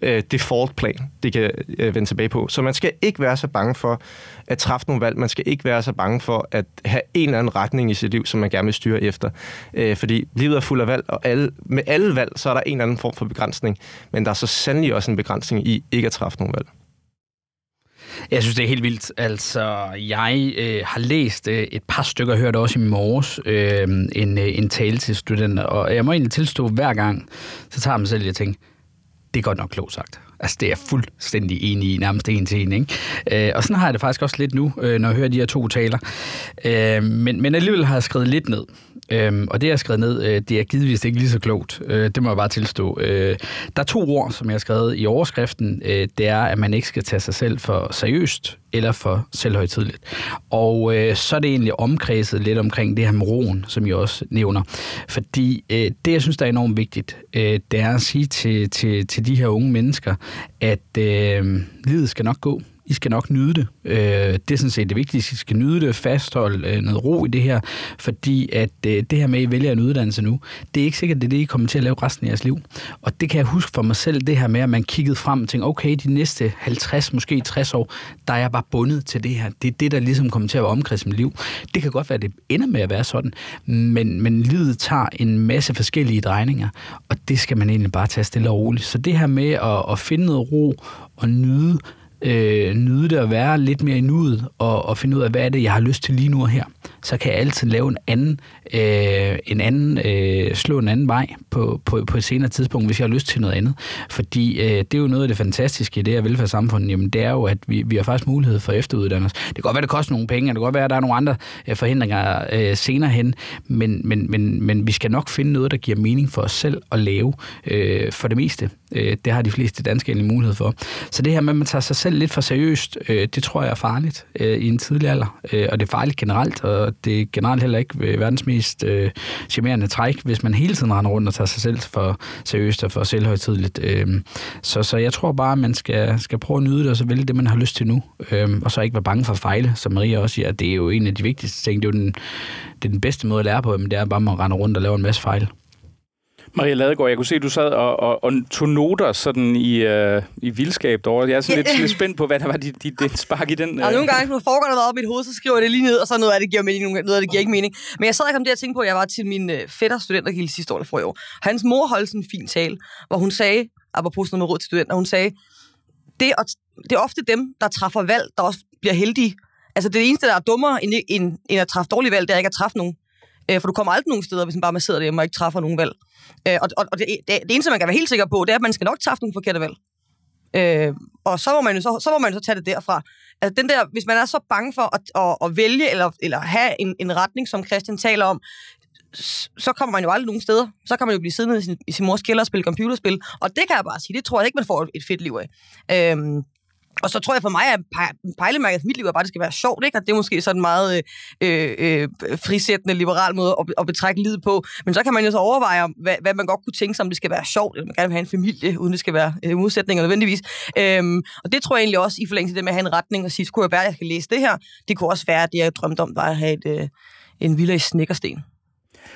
C: øh, default plan, de kan øh, vende tilbage på. Så man skal ikke være så bange for at træffe nogle valg. Man skal ikke være så bange for at have en eller anden retning i sit liv, som man gerne vil styre efter. Øh, fordi livet er fuld af valg, og alle, med alle valg, så er der en eller anden form for begrænsning. Men der er så sandelig også en begrænsning i ikke at træffe nogle valg.
D: Jeg synes, det er helt vildt. Altså, jeg øh, har læst øh, et par stykker, og hørt også i morges, øh, en, øh, en tale til studenter, og jeg må egentlig tilstå, hver gang, så tager jeg mig selv og tænker, det er godt nok klogt sagt. Altså, det er jeg fuldstændig enig i, nærmest en til en. Ikke? Øh, og sådan har jeg det faktisk også lidt nu, øh, når jeg hører de her to taler. Øh, men, men alligevel har jeg skrevet lidt ned. Øhm, og det, jeg har skrevet ned, øh, det er givetvis ikke lige så klogt. Øh, det må jeg bare tilstå. Øh, der er to ord, som jeg har skrevet i overskriften. Øh, det er, at man ikke skal tage sig selv for seriøst eller for selvhøjtidligt. Og øh, så er det egentlig omkredset lidt omkring det her med roen, som jeg også nævner. Fordi øh, det, jeg synes, der er enormt vigtigt, øh, det er at sige til, til, til de her unge mennesker, at øh, livet skal nok gå. I skal nok nyde det. Øh, det er sådan set det vigtigste. I skal nyde det, fastholde øh, noget ro i det her, fordi at øh, det her med, at I vælger en uddannelse nu, det er ikke sikkert, det er det, I kommer til at lave resten af jeres liv. Og det kan jeg huske for mig selv, det her med, at man kiggede frem og tænkte, okay, de næste 50, måske 60 år, der er jeg bare bundet til det her. Det er det, der ligesom kommer til at være omkreds mit liv. Det kan godt være, at det ender med at være sådan, men, men livet tager en masse forskellige drejninger, og det skal man egentlig bare tage stille og roligt. Så det her med at, at finde noget ro og nyde øh, nyde det at være lidt mere i nuet, og, og finde ud af, hvad er det, jeg har lyst til lige nu og her. Så kan jeg altid lave en anden, øh, en anden øh, slå en anden vej på, på, på et senere tidspunkt, hvis jeg har lyst til noget andet. Fordi øh, det er jo noget af det fantastiske i det her velfærdssamfund, jamen det er jo, at vi, vi har faktisk mulighed for efteruddannelse. Det kan godt være, det koster nogle penge, og det kan godt være, at der er nogle andre øh, forhindringer øh, senere hen, men, men, men, men vi skal nok finde noget, der giver mening for os selv at lave øh, for det meste. Øh, det har de fleste danske egentlig mulighed for. Så det her med, at man tager sig selv lidt for seriøst, øh, det tror jeg er farligt øh, i en tidlig alder. Øh, og det er farligt generelt, og det er generelt heller ikke verdens mest øh, charmerende træk, hvis man hele tiden render rundt og tager sig selv for seriøst og for selvhøjtidligt. Øh, så, så jeg tror bare, at man skal, skal prøve at nyde det, og så vælge det, man har lyst til nu. Øh, og så ikke være bange for at fejle, som Maria også siger. Det er jo en af de vigtigste ting. Det er jo den, det er den bedste måde at lære på, men det er bare, at man render rundt og laver en masse fejl.
A: Maria Ladegaard, jeg kunne se, at du sad og, og, og tog noter sådan i, øh, i vildskab derovre. Jeg er sådan lidt, lidt spændt på, hvad der var dit, dit, dit spark i den.
B: Øh. Ja, nogle gange, når foregår der noget op i mit hoved, så skriver jeg det lige ned, og så noget af det giver mening, noget af det giver ikke mening. Men jeg sad og kom til at tænke på, at jeg var til min øh, fætter studentergilde sidste år, eller for i år. Hans mor holdt sådan en fin tale, hvor hun sagde, apropos noget med råd til studenter, hun sagde, det er, det er ofte dem, der træffer valg, der også bliver heldige. Altså det eneste, der er dummere end, end, end at træffe dårlige valg, det er ikke at træffe nogen. Øh, for du kommer aldrig nogen steder, hvis man bare sidder der og ikke træffer nogen valg. Øh, og og det, det, det eneste, man kan være helt sikker på, det er, at man skal nok træffe nogle forkerte valg. Øh, og så må, man jo så, så må man jo så tage det derfra. Altså den der, hvis man er så bange for at, at, at vælge eller, eller have en, en retning, som Christian taler om, så kommer man jo aldrig nogen steder. Så kan man jo blive siddende i sin, i sin mors kælder og spille computerspil. Og det kan jeg bare sige, det tror jeg ikke, man får et fedt liv af. Øh, og så tror jeg for mig, at pejlemærket for mit liv er bare, at det skal være sjovt, ikke? Og det er måske sådan en meget øh, øh, øh frisættende, liberal måde at, at betrække livet på. Men så kan man jo så overveje, hvad, hvad man godt kunne tænke sig, om det skal være sjovt, eller man gerne vil have en familie, uden det skal være øh, modsætninger nødvendigvis. Øhm, og det tror jeg egentlig også, i forlængelse af det med at have en retning og sige, skulle jeg være, at jeg skal læse det her. Det kunne også være, at det jeg drømte om, var at have et, øh, en villa i Snækkersten.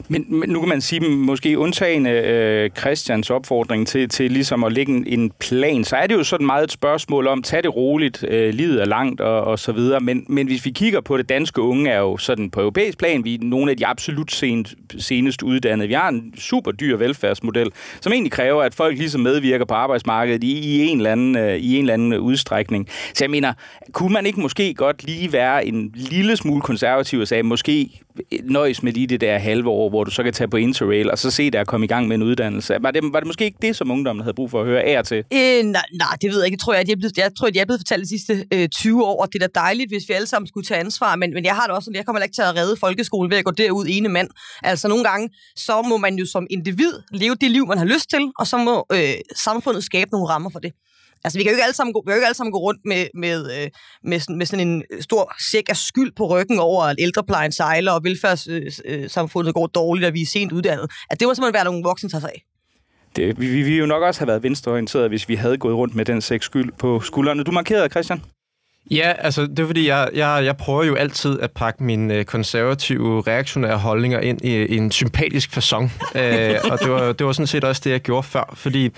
A: Men, men nu kan man sige, måske undtagende øh, Christians opfordring til, til ligesom at lægge en, en plan, så er det jo sådan meget et spørgsmål om, tag det roligt, øh, livet er langt og, og så videre. Men, men hvis vi kigger på det danske unge, er jo sådan på europæisk plan, vi er nogle af de absolut sent, senest uddannede. Vi har en super dyr velfærdsmodel, som egentlig kræver, at folk ligesom medvirker på arbejdsmarkedet i, i, en, eller anden, øh, i en eller anden udstrækning. Så jeg mener, kunne man ikke måske godt lige være en lille smule konservativ og sige, måske nøjes med lige det der halve år, hvor du så kan tage på Interrail, og så se dig komme i gang med en uddannelse. Var det, var det måske ikke det, som ungdommen havde brug for at høre af til?
B: Øh, nej, nej, det ved jeg ikke. Jeg tror, jeg, jeg, blevet, jeg tror, jeg er blevet fortalt de sidste øh, 20 år, og det er da dejligt, hvis vi alle sammen skulle tage ansvar, men, men jeg har det også sådan, jeg kommer ikke til at redde folkeskolen ved at gå derud ene mand. Altså nogle gange, så må man jo som individ leve det liv, man har lyst til, og så må øh, samfundet skabe nogle rammer for det. Altså, vi kan jo ikke alle sammen gå, vi kan jo ikke alle sammen gå rundt med, med, øh, med, sådan, med sådan en stor sæk af skyld på ryggen over, at ældreplejen sejler, og velfærdssamfundet øh, går dårligt, og vi er sent uddannet. At det må simpelthen være nogle voksne, der tager sig af.
A: Det, vi, vi, vi jo nok også have været venstreorienteret, hvis vi havde gået rundt med den sæk skyld på skuldrene. Du markerede, Christian?
C: Ja, altså det er fordi, jeg, jeg, jeg prøver jo altid at pakke mine konservative, reaktionære holdninger ind i, i en sympatisk façon. øh, og det var, det var sådan set også det, jeg gjorde før. Fordi,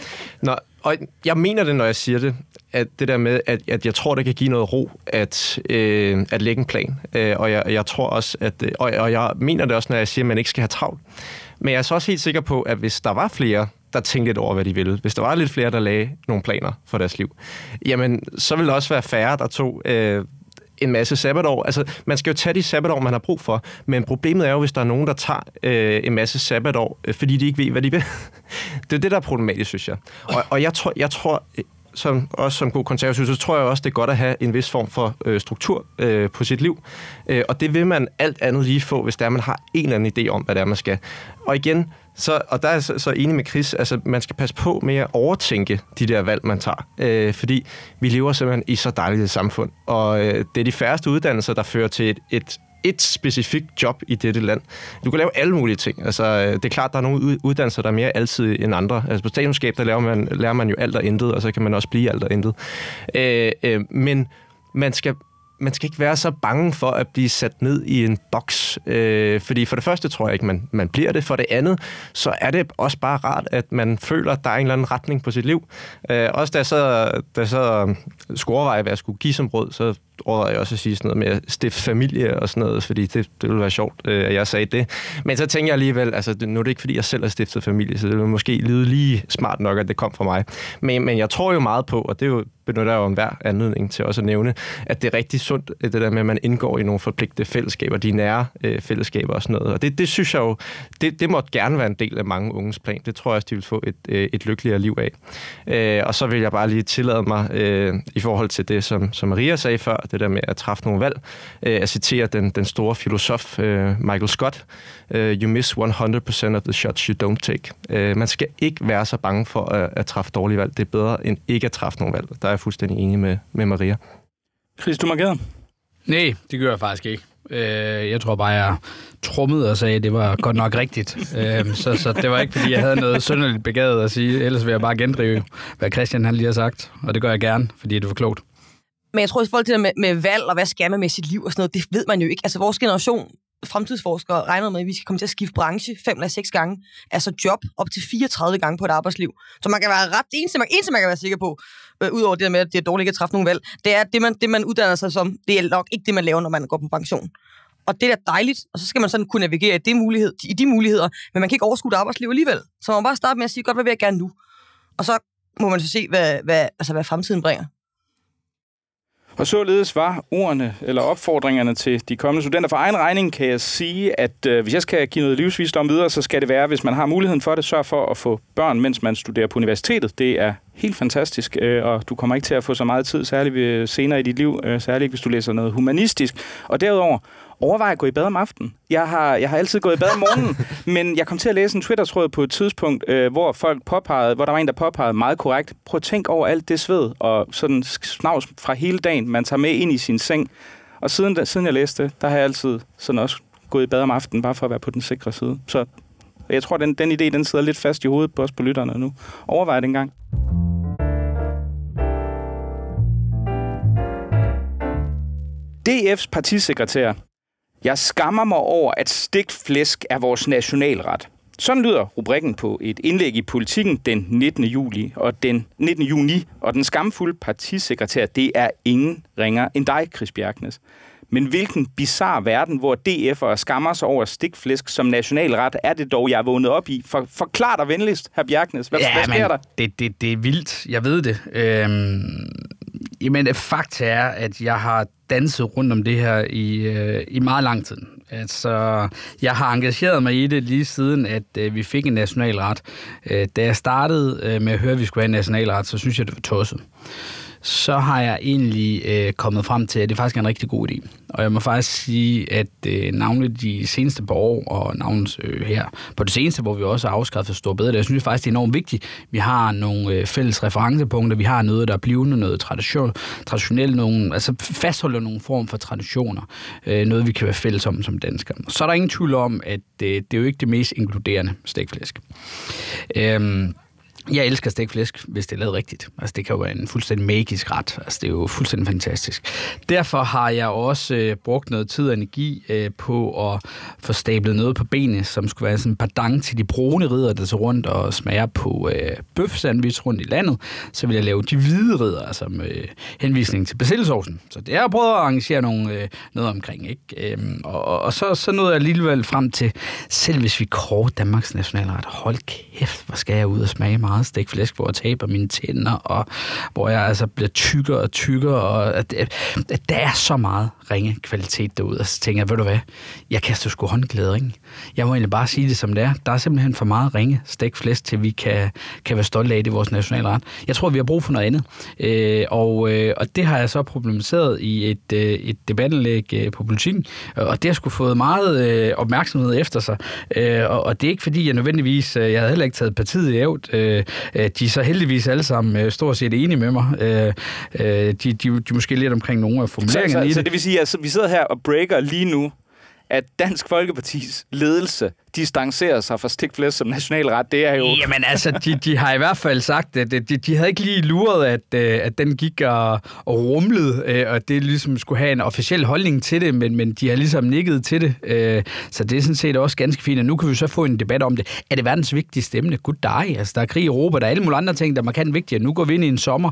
C: når, og jeg mener det, når jeg siger det, at det der med, at, at jeg tror, det kan give noget ro at, øh, at lægge en plan. Øh, og jeg, jeg tror også, at, øh, og, og jeg mener det også, når jeg siger, at man ikke skal have travlt. Men jeg er så også helt sikker på, at hvis der var flere, der tænkte lidt over, hvad de ville, hvis der var lidt flere, der lagde nogle planer for deres liv, jamen, så ville der også være færre, der tog øh, en masse sabbatår. Altså, man skal jo tage de sabbatår, man har brug for, men problemet er jo, hvis der er nogen, der tager øh, en masse sabbatår, øh, fordi de ikke ved, hvad de vil. det er det, der er problematisk, synes jeg. Og, og jeg tror, jeg tror øh, som, også som god konservativ, så tror jeg også, det er godt at have en vis form for øh, struktur øh, på sit liv. Øh, og det vil man alt andet lige få, hvis der man har en eller anden idé om, hvad det er, man skal. Og igen, så, og der er jeg så, så enig med Chris, altså man skal passe på med at overtænke de der valg, man tager. Øh, fordi vi lever simpelthen i så dejligt et samfund, og øh, det er de færreste uddannelser, der fører til et, et et specifikt job i dette land. Du kan lave alle mulige ting. Altså, øh, det er klart, der er nogle uddannelser, der er mere altid end andre. Altså, på statskundskab, der lærer man, lærer man jo alt og intet, og så kan man også blive alt og intet. Øh, øh, men man skal man skal ikke være så bange for at blive sat ned i en boks. Øh, fordi for det første tror jeg ikke, man, man bliver det. For det andet, så er det også bare rart, at man føler, at der er en eller anden retning på sit liv. Øh, også da jeg så, da jeg så øh, skulle overveje, hvad jeg skulle give som råd, så overvejede jeg også at sige sådan noget med at stifte familie og sådan noget, fordi det, det ville være sjovt, øh, at jeg sagde det. Men så tænker jeg alligevel, altså nu er det ikke, fordi jeg selv har stiftet familie, så det ville måske lyde lige smart nok, at det kom fra mig. Men, men jeg tror jo meget på, og det er jo benytter jeg jo en hver anledning til også at nævne, at det er rigtig sundt, øh, det der med, at man indgår i nogle forpligtede fællesskaber, de nære øh, fællesskaber og sådan noget. Og det, det synes jeg jo, det, det måtte gerne være en del af mange unges plan. Det tror jeg også, de vil få et, øh, et lykkeligere liv af. Øh, og så vil jeg bare lige tillade mig, øh, i forhold til det, som, som Maria sagde før, det der med at træffe nogle valg, øh, at citere den, den store filosof øh, Michael Scott, øh, You miss 100% of the shots you don't take. Øh, man skal ikke være så bange for at, at træffe dårlige valg. Det er bedre end ikke at træffe nogle valg. Der er jeg fuldstændig enig med, med Maria.
A: Chris, du markerede?
D: Nej, det gør jeg faktisk ikke. Øh, jeg tror bare, jeg trummede og sagde, at det var godt nok rigtigt. Øh, så, så det var ikke, fordi jeg havde noget synderligt begavet at sige. Ellers vil jeg bare gendrive, hvad Christian han lige har sagt. Og det gør jeg gerne, fordi det var klogt.
B: Men jeg tror, at folk til det med, med valg og hvad skal man med sit liv og sådan noget, det ved man jo ikke. Altså vores generation, fremtidsforskere, regner med, at vi skal komme til at skifte branche fem eller seks gange. Altså job op til 34 gange på et arbejdsliv. Så man kan være ret, det eneste, man, eneste, man kan være sikker på, øh, udover det der med, at det er dårligt at træffe nogle valg, det er, at det man, det, man uddanner sig som, det er nok ikke det, man laver, når man går på pension. Og det er da dejligt, og så skal man sådan kunne navigere i, det mulighed, i de muligheder, men man kan ikke overskue arbejdsliv alligevel. Så man må bare starte med at sige, godt, hvad vil jeg gerne nu? Og så må man så se, hvad, hvad, altså, hvad fremtiden bringer.
A: Og således var ordene eller opfordringerne til de kommende studenter. For egen regning kan jeg sige, at øh, hvis jeg skal give noget livsvisdom videre, så skal det være, hvis man har muligheden for det, sørg for at få børn, mens man studerer på universitetet. Det er helt fantastisk, øh, og du kommer ikke til at få så meget tid, særligt senere i dit liv, øh, særligt hvis du læser noget humanistisk. Og derudover, overvej at gå i bad om aftenen. Jeg har, jeg har altid gået i bad om morgenen, men jeg kom til at læse en Twitter-tråd på et tidspunkt, øh, hvor folk påpegede, hvor der var en, der påpegede meget korrekt, prøv at tænke over alt det sved og sådan snavs fra hele dagen, man tager med ind i sin seng. Og siden, siden jeg læste det, der har jeg altid sådan også gået i bad om aftenen, bare for at være på den sikre side. Så jeg tror, den, den idé, den sidder lidt fast i hovedet på os på lytterne nu. Overvej det engang. DF's partisekretær jeg skammer mig over, at stikflæsk er vores nationalret. Sådan lyder rubrikken på et indlæg i Politiken den 19. juli og den 19. juni, og den skamfulde partisekretær, det er ingen ringer end dig, Chris Bjergnes. Men hvilken bizarre verden, hvor DF'ere skammer sig over stikflæsk som nationalret, er det dog, jeg er vågnet op i? For, forklar dig venligst, herr Bjergnes. Hvad, ja, hvad sker der?
D: Det, det, det er vildt. Jeg ved det. Øhm, jamen, fakta er, at jeg har danset rundt om det her i, øh, i meget lang tid. Altså, jeg har engageret mig i det lige siden, at øh, vi fik en nationalret. Øh, da jeg startede øh, med at høre, at vi skulle have en nationalret, så synes jeg, det var tosset så har jeg egentlig øh, kommet frem til, at det faktisk er en rigtig god idé. Og jeg må faktisk sige, at øh, navnligt de seneste par år, og navnet øh, her på det seneste, hvor vi også har afskaffet stor bedre, jeg synes faktisk, det er enormt vigtigt. Vi har nogle øh, fælles referencepunkter, vi har noget, der er blivende, noget tradition, traditionelt, nogle, altså fastholder nogle form for traditioner, øh, noget vi kan være fælles om som danskere. Så er der ingen tvivl om, at øh, det er jo ikke det mest inkluderende stikflæsk. Øh, jeg elsker stegt flæsk, hvis det er lavet rigtigt. Altså, det kan jo være en fuldstændig magisk ret. Altså, det er jo fuldstændig fantastisk. Derfor har jeg også øh, brugt noget tid og energi øh, på at få stablet noget på benene, som skulle være sådan en pardang til de brune ridder, der så rundt og smager på øh, bøfsandwich rundt i landet. Så vil jeg lave de hvide ridder, altså som øh, henvisning til basiliesaucen. Så det er jeg prøvet at arrangere nogle, øh, noget omkring. Ikke? Øhm, og, og så, så nåede jeg alligevel frem til, selv hvis vi kårer Danmarks nationalret, hold kæft, hvor skal jeg ud og smage meget meget stegt flæsk, hvor jeg taber mine tænder, og hvor jeg altså bliver tykkere og tykkere, og at, at, at der er så meget ringe kvalitet derude. Og så tænker jeg, ved du hvad, jeg kaster sgu håndklæder, ikke? Jeg må egentlig bare sige det som det er. Der er simpelthen for meget ringe stegt flæsk, til vi kan, kan være stolte af det i vores nationalret. Jeg tror, vi har brug for noget andet. Øh, og, øh, og det har jeg så problematiseret i et, øh, et debattenlæg øh, på politikken, og det har sgu fået meget øh, opmærksomhed efter sig. Øh, og, og det er ikke fordi, jeg nødvendigvis, øh, jeg havde heller ikke taget partiet i ævt, øh, Øh, de er så heldigvis alle sammen øh, stort set enige med mig. Øh, de, de, de er måske lidt omkring nogle af formuleringerne
A: så, så,
D: i det.
A: Så det vil sige, at vi sidder her og breaker lige nu, at Dansk Folkepartis ledelse distancerer sig fra stikflæs som nationalret, det er jo...
D: Jamen altså, de, de har i hvert fald sagt, at de, de havde ikke lige luret, at, øh, at den gik og, og rumlede, øh, og det ligesom skulle have en officiel holdning til det, men, men de har ligesom nikket til det. Øh, så det er sådan set også ganske fint, og nu kan vi så få en debat om det. Er det verdens vigtigste emne? Gud dig. Altså, der er krig i Europa, der er alle mulige andre ting, der er markant vigtigere. Nu går vi ind i en sommer,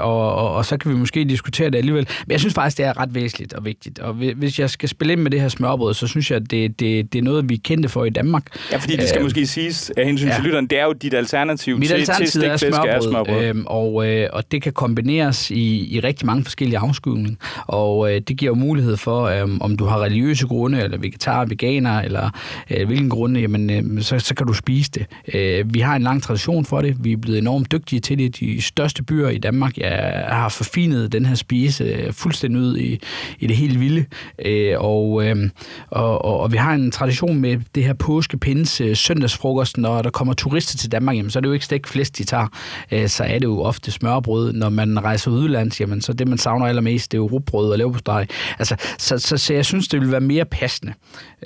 D: og, og, og så kan vi måske diskutere det alligevel. Men jeg synes faktisk, det er ret væsentligt og vigtigt. Og hvis jeg skal spille ind med det her smørbrød, så synes jeg, at det, det, det er noget, vi kendte for i Danmark.
A: Ja, fordi det skal øh, måske siges af hensyn ja. til lytteren, det er jo dit alternativ
D: Mit
A: til,
D: alternativ
A: til
D: er smørbrød, er smørbrød. Øhm, og, øh, og det kan kombineres i, i rigtig mange forskellige afskydninger. Og øh, det giver jo mulighed for, øh, om du har religiøse grunde, eller vegetar, veganer, eller øh, hvilken grunde, jamen, øh, så, så kan du spise det. Øh, vi har en lang tradition for det. Vi er blevet enormt dygtige til det. De største byer i Danmark jeg har forfinet den her spise øh, fuldstændig ud i, i det helt vilde. Øh, og, øh, og, og, og vi har en tradition med det her påskepins øh, søndagsfrokost, når der kommer turister til Danmark, jamen, så er det jo ikke stegt flest, de tager. Øh, så er det jo ofte smørbrød. Når man rejser udlands, jamen, så det, man savner allermest, det er jo rugbrød og leverpostej. Altså, så, så, så, jeg synes, det ville være mere passende.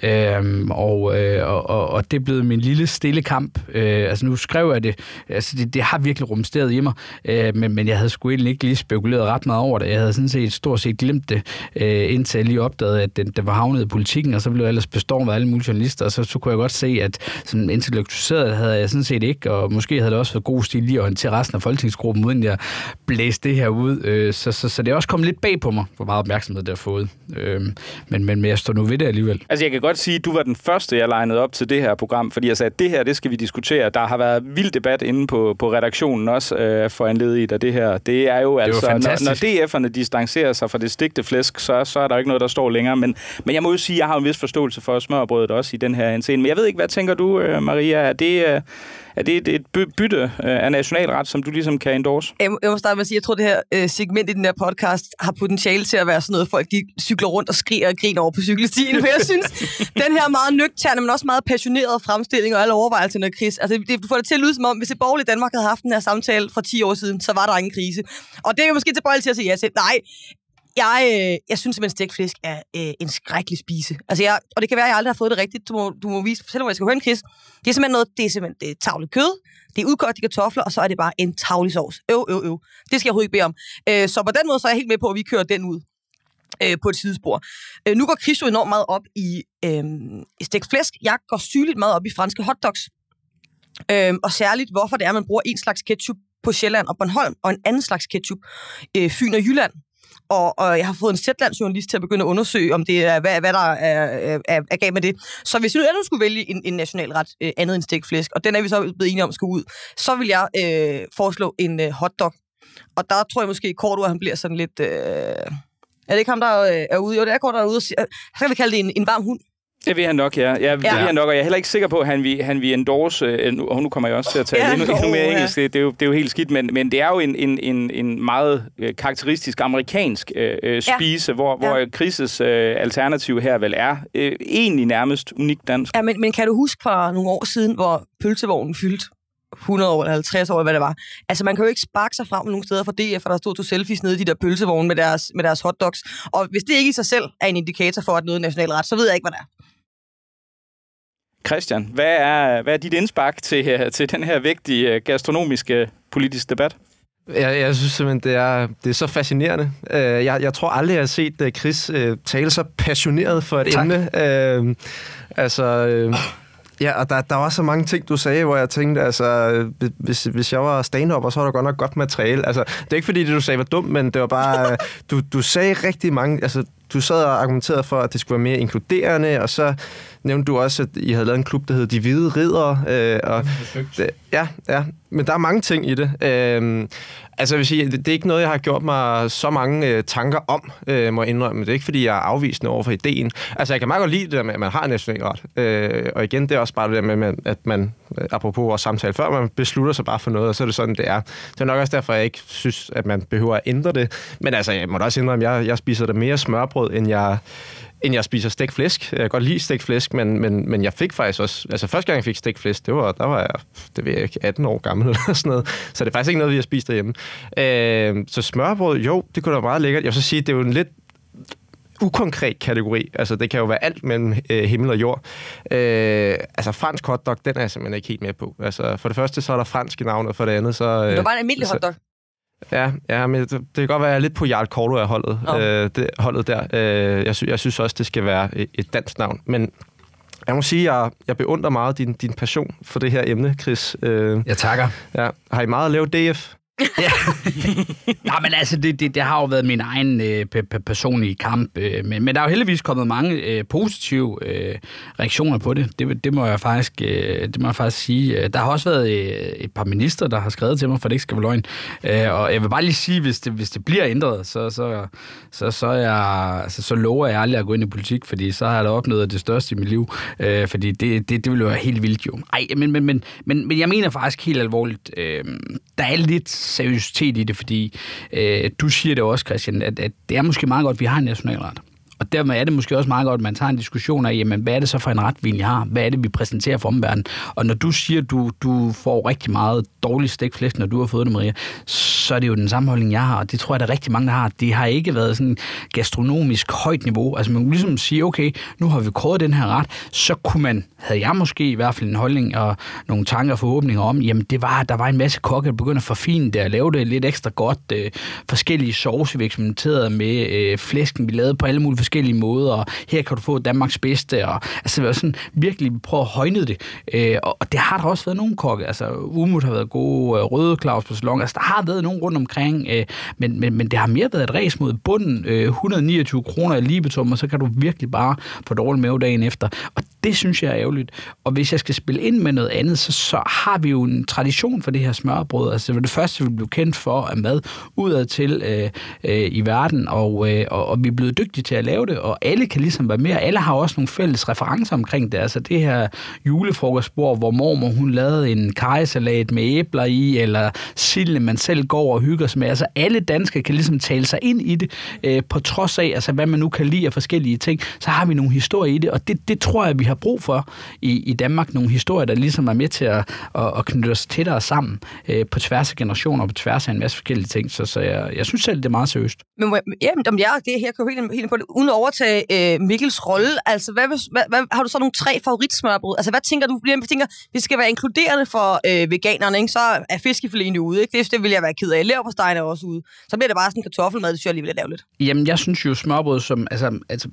D: Øhm, og, øh, og, og det er blevet min lille stille kamp. Øh, altså, nu skrev jeg det. Altså, det, det har virkelig rumsteret i mig, øh, men, men jeg havde sgu egentlig ikke lige spekuleret ret meget over det. Jeg havde sådan set stort set glemt det, øh, indtil jeg lige opdagede, at den, det var havnet i politikken, og så blev jeg ellers bestormet af alle mulige journalister, og så, så kunne jeg godt se, at sådan intellektualiseret havde jeg sådan set ikke, og måske havde det også været god stil lige at orientere resten af folketingsgruppen, uden jeg blæste det her ud. Øh, så, så, så det er også kommet lidt bag på mig, hvor meget opmærksomhed det har fået. Øh, men, men, men jeg står nu ved det alligevel.
A: Altså jeg kan godt sige, at du var den første, jeg legnede op til det her program, fordi jeg sagde, at det her, det skal vi diskutere. Der har været vild debat inde på, på redaktionen også øh, for anledet af det her. Det er jo altså, når, når DF'erne distancerer sig fra det stigte flæsk, så, så er der ikke noget, der står længere. Men, men jeg må jo sige, at jeg har en vis forståelse for smørbrødet også i den her scene. Men jeg ved ikke, hvad tænker du, øh, Maria? Er det, øh, er det et bytte øh, af nationalret, som du ligesom kan endorse?
B: Jeg må starte med at sige, jeg tror, det her segment i den her podcast har potentiale til at være sådan noget, folk de cykler rundt og skriger og griner over på cykelstien. For jeg synes, den her meget nøgterne, men også meget passionerede fremstilling og alle overvejelserne af kris, altså det, du får det til at lyde som om, hvis et borgerligt Danmark havde haft den her samtale for 10 år siden, så var der ingen krise. Og det er jo måske tilbøjeligt til at sige ja til. Nej, jeg, øh, jeg synes simpelthen, stegt flæsk er øh, en skrækkelig spise. Altså jeg, og det kan være, at jeg aldrig har fået det rigtigt. Du må, du må vise, selvom jeg skal høre en kris. Det er simpelthen noget, det er simpelthen det er tavlet kød, det er udgået de kartofler, og så er det bare en tavlig sovs. Øv, øv, øv. Det skal jeg overhovedet ikke bede om. Øh, så på den måde, så er jeg helt med på, at vi kører den ud øh, på et sidespor. Øh, nu går Chris jo enormt meget op i, øh, i stegt flæsk. Jeg går sygeligt meget op i franske hotdogs. Øh, og særligt, hvorfor det er, at man bruger en slags ketchup på Sjælland og Bornholm, og en anden slags ketchup, øh, Fyn og Jylland. Og, og jeg har fået en Zetlands-journalist til at begynde at undersøge, om det er, hvad, hvad der er, er, er galt med det. Så hvis vi nu skulle vælge en, en nationalret øh, andet end stikflæsk, og den er vi så blevet enige om skal ud, så vil jeg øh, foreslå en øh, hotdog. Og der tror jeg måske, kort at han bliver sådan lidt... Øh, er det ikke ham, der øh, er ude? Jo, det er kort, der er ude. Så øh, kan vi kalde det en, en varm hund.
A: Det vil han nok, ja. ja, det ja. vil han nok, og jeg er heller ikke sikker på, at han vil, han vil endorse, øh, og nu kommer jeg også til at tale ja, endnu, endnu mere engelsk, det, det, er jo, det er jo helt skidt, men, men det er jo en, en, en, en meget øh, karakteristisk amerikansk øh, øh spise, ja. hvor, hvor ja. Krises øh, alternativ her vel er øh, egentlig nærmest unikt dansk.
B: Ja, men, men kan du huske fra nogle år siden, hvor pølsevognen fyldte 100 år eller 50 år, hvad det var. Altså, man kan jo ikke sparke sig frem nogle steder for DF, for der stod to selfies nede i de der pølsevogne med deres, med deres hotdogs. Og hvis det ikke i sig selv er en indikator for, at noget er nationalret, så ved jeg ikke, hvad det er.
A: Christian, hvad er, hvad er dit indspark til, til den her vigtige gastronomiske politiske debat?
C: Jeg, jeg synes simpelthen, det er, det er så fascinerende. Jeg, jeg tror aldrig, jeg har set Chris tale så passioneret for et tak. emne. Altså, Ja, og der, der var så mange ting, du sagde, hvor jeg tænkte, altså, hvis, hvis jeg var stand-up, så var der godt nok godt materiale. Altså, det er ikke fordi, det du sagde var dumt, men det var bare, du, du sagde rigtig mange, altså, du sad og argumenterede for, at det skulle være mere inkluderende, og så nævnte du også, at I havde lavet en klub, der hed De Hvide Ridere. Øh, og det, ja, ja, men der er mange ting i det. Øh, altså, jeg vil sige, det, det er ikke noget, jeg har gjort mig så mange øh, tanker om, øh, må jeg indrømme. Det er ikke, fordi jeg er afvisende over for ideen. Altså, jeg kan meget godt lide det der med, at man har nationalret. Øh, og igen, det er også bare det der med, at man, apropos vores samtale før, man beslutter sig bare for noget, og så er det sådan, det er. Det er nok også derfor, jeg ikke synes, at man behøver at ændre det. Men altså, jeg må da også indrømme, at jeg, jeg spiser det mere smørbrød, end jeg end jeg spiser stegt flæsk. Jeg kan godt lide stegt flæsk, men, men, men jeg fik faktisk også... Altså, første gang jeg fik stegt flæsk, det var, der var jeg, det ved jeg ikke, 18 år gammel eller sådan noget. Så det er faktisk ikke noget, vi har spist derhjemme. Øh, så smørbrød, jo, det kunne da være meget lækkert. Jeg vil så sige, det er jo en lidt ukonkret kategori. Altså, det kan jo være alt mellem øh, himmel og jord. Øh, altså, fransk hotdog, den er jeg simpelthen ikke helt med på. Altså, for det første, så er der fransk i navnet, for det andet, så... Øh,
B: det var bare en almindelig hotdog.
C: Ja, ja men det, det kan godt være, at jeg er lidt på Jarl Korto af holdet, oh. øh, det, holdet der. Øh, jeg, sy, jeg synes også, det skal være et dansk navn. Men jeg må sige, at jeg, jeg beundrer meget din, din passion for det her emne, Chris.
D: Øh, jeg takker.
C: Ja. Har I meget at lave DF? Ja.
D: Nej, men altså, det, det, det har jo været min egen øh, personlige kamp. Øh, men, men der er jo heldigvis kommet mange øh, positive øh, reaktioner på det. det. Det må jeg faktisk, øh, det må jeg faktisk sige. Øh, der har også været øh, et par minister, der har skrevet til mig, for det ikke skal være løgn. Øh, og jeg vil bare lige sige, hvis det, hvis det bliver ændret, så, så, så, så, jeg, altså, så lover jeg aldrig at gå ind i politik, fordi så har jeg da opnået det største i mit liv. Øh, fordi det, det, det ville jo være helt vildt jo. Ej, men, men, men, men, men jeg mener faktisk helt alvorligt, øh, der er lidt seriøsitet i det, fordi øh, du siger det også, Christian, at, at det er måske meget godt, at vi har en nationalret. Og dermed er det måske også meget godt, at man tager en diskussion af, jamen, hvad er det så for en ret, vi har? Hvad er det, vi præsenterer for omverdenen? Og når du siger, at du, du får rigtig meget dårlig stikflæsk, når du har fået det, Maria, så er det jo den samme holdning, jeg har. Og det tror jeg, der er rigtig mange, der har. Det har ikke været sådan gastronomisk højt niveau. Altså man kunne ligesom sige, okay, nu har vi kåret den her ret, så kunne man, havde jeg måske i hvert fald en holdning og nogle tanker og forhåbninger om, jamen det var, der var en masse kokke, der begyndte at forfine det og lave det lidt ekstra godt. Øh, forskellige sauce, vi eksperimenterede med, øh, flæsken, vi lavede på alle mulige forskellige måder, og her kan du få Danmarks bedste, og altså det sådan virkelig prøve at højne det. Øh, og, det har der også været nogle kokke, altså Umut har været gode, øh, Røde Claus på salon, altså der har været nogen rundt omkring, øh, men, men, men det har mere været et ræs mod bunden, øh, 129 kroner i libetum, og så kan du virkelig bare få dårlig mave dagen efter. Og det synes jeg er ærgerligt. Og hvis jeg skal spille ind med noget andet, så, så har vi jo en tradition for det her smørbrød. Altså det var det første, vi blev kendt for af mad udad til øh, øh, i verden, og, øh, og, og vi er blevet dygtige til at lave det, og alle kan ligesom være med, alle har også nogle fælles referencer omkring det. Altså det her julefrokostbord, hvor mormor hun lavede en kajsalat med æbler i, eller sille, man selv går og hygger sig med. Altså alle danskere kan ligesom tale sig ind i det, øh, på trods af, altså hvad man nu kan lide af forskellige ting, så har vi nogle historier i det, og det, det tror jeg, vi har brug for i, i Danmark. Nogle historier, der ligesom er med til at, at, at knytte os tættere sammen øh, på tværs af generationer og på tværs af en masse forskellige ting. Så, så jeg, jeg synes selv, det er meget seriøst.
B: Men jamen, jamen, jeg, det her kan jo helt, helt på det. Uden at overtage øh, Mikkels rolle, altså hvad, hvad, hvad, har du så nogle tre favoritsmørbrød? Altså hvad tænker du? Jeg tænker, det skal være inkluderende for øh, veganerne, ikke? så er fiskefiléen ude. Ikke? Det, det vil jeg være ked af. Leverpostejen er også ude. Så bliver det bare sådan en kartoffelmad, det synes jeg alligevel er lavligt.
D: Jamen, jeg synes jo smørbrød som... Altså, altså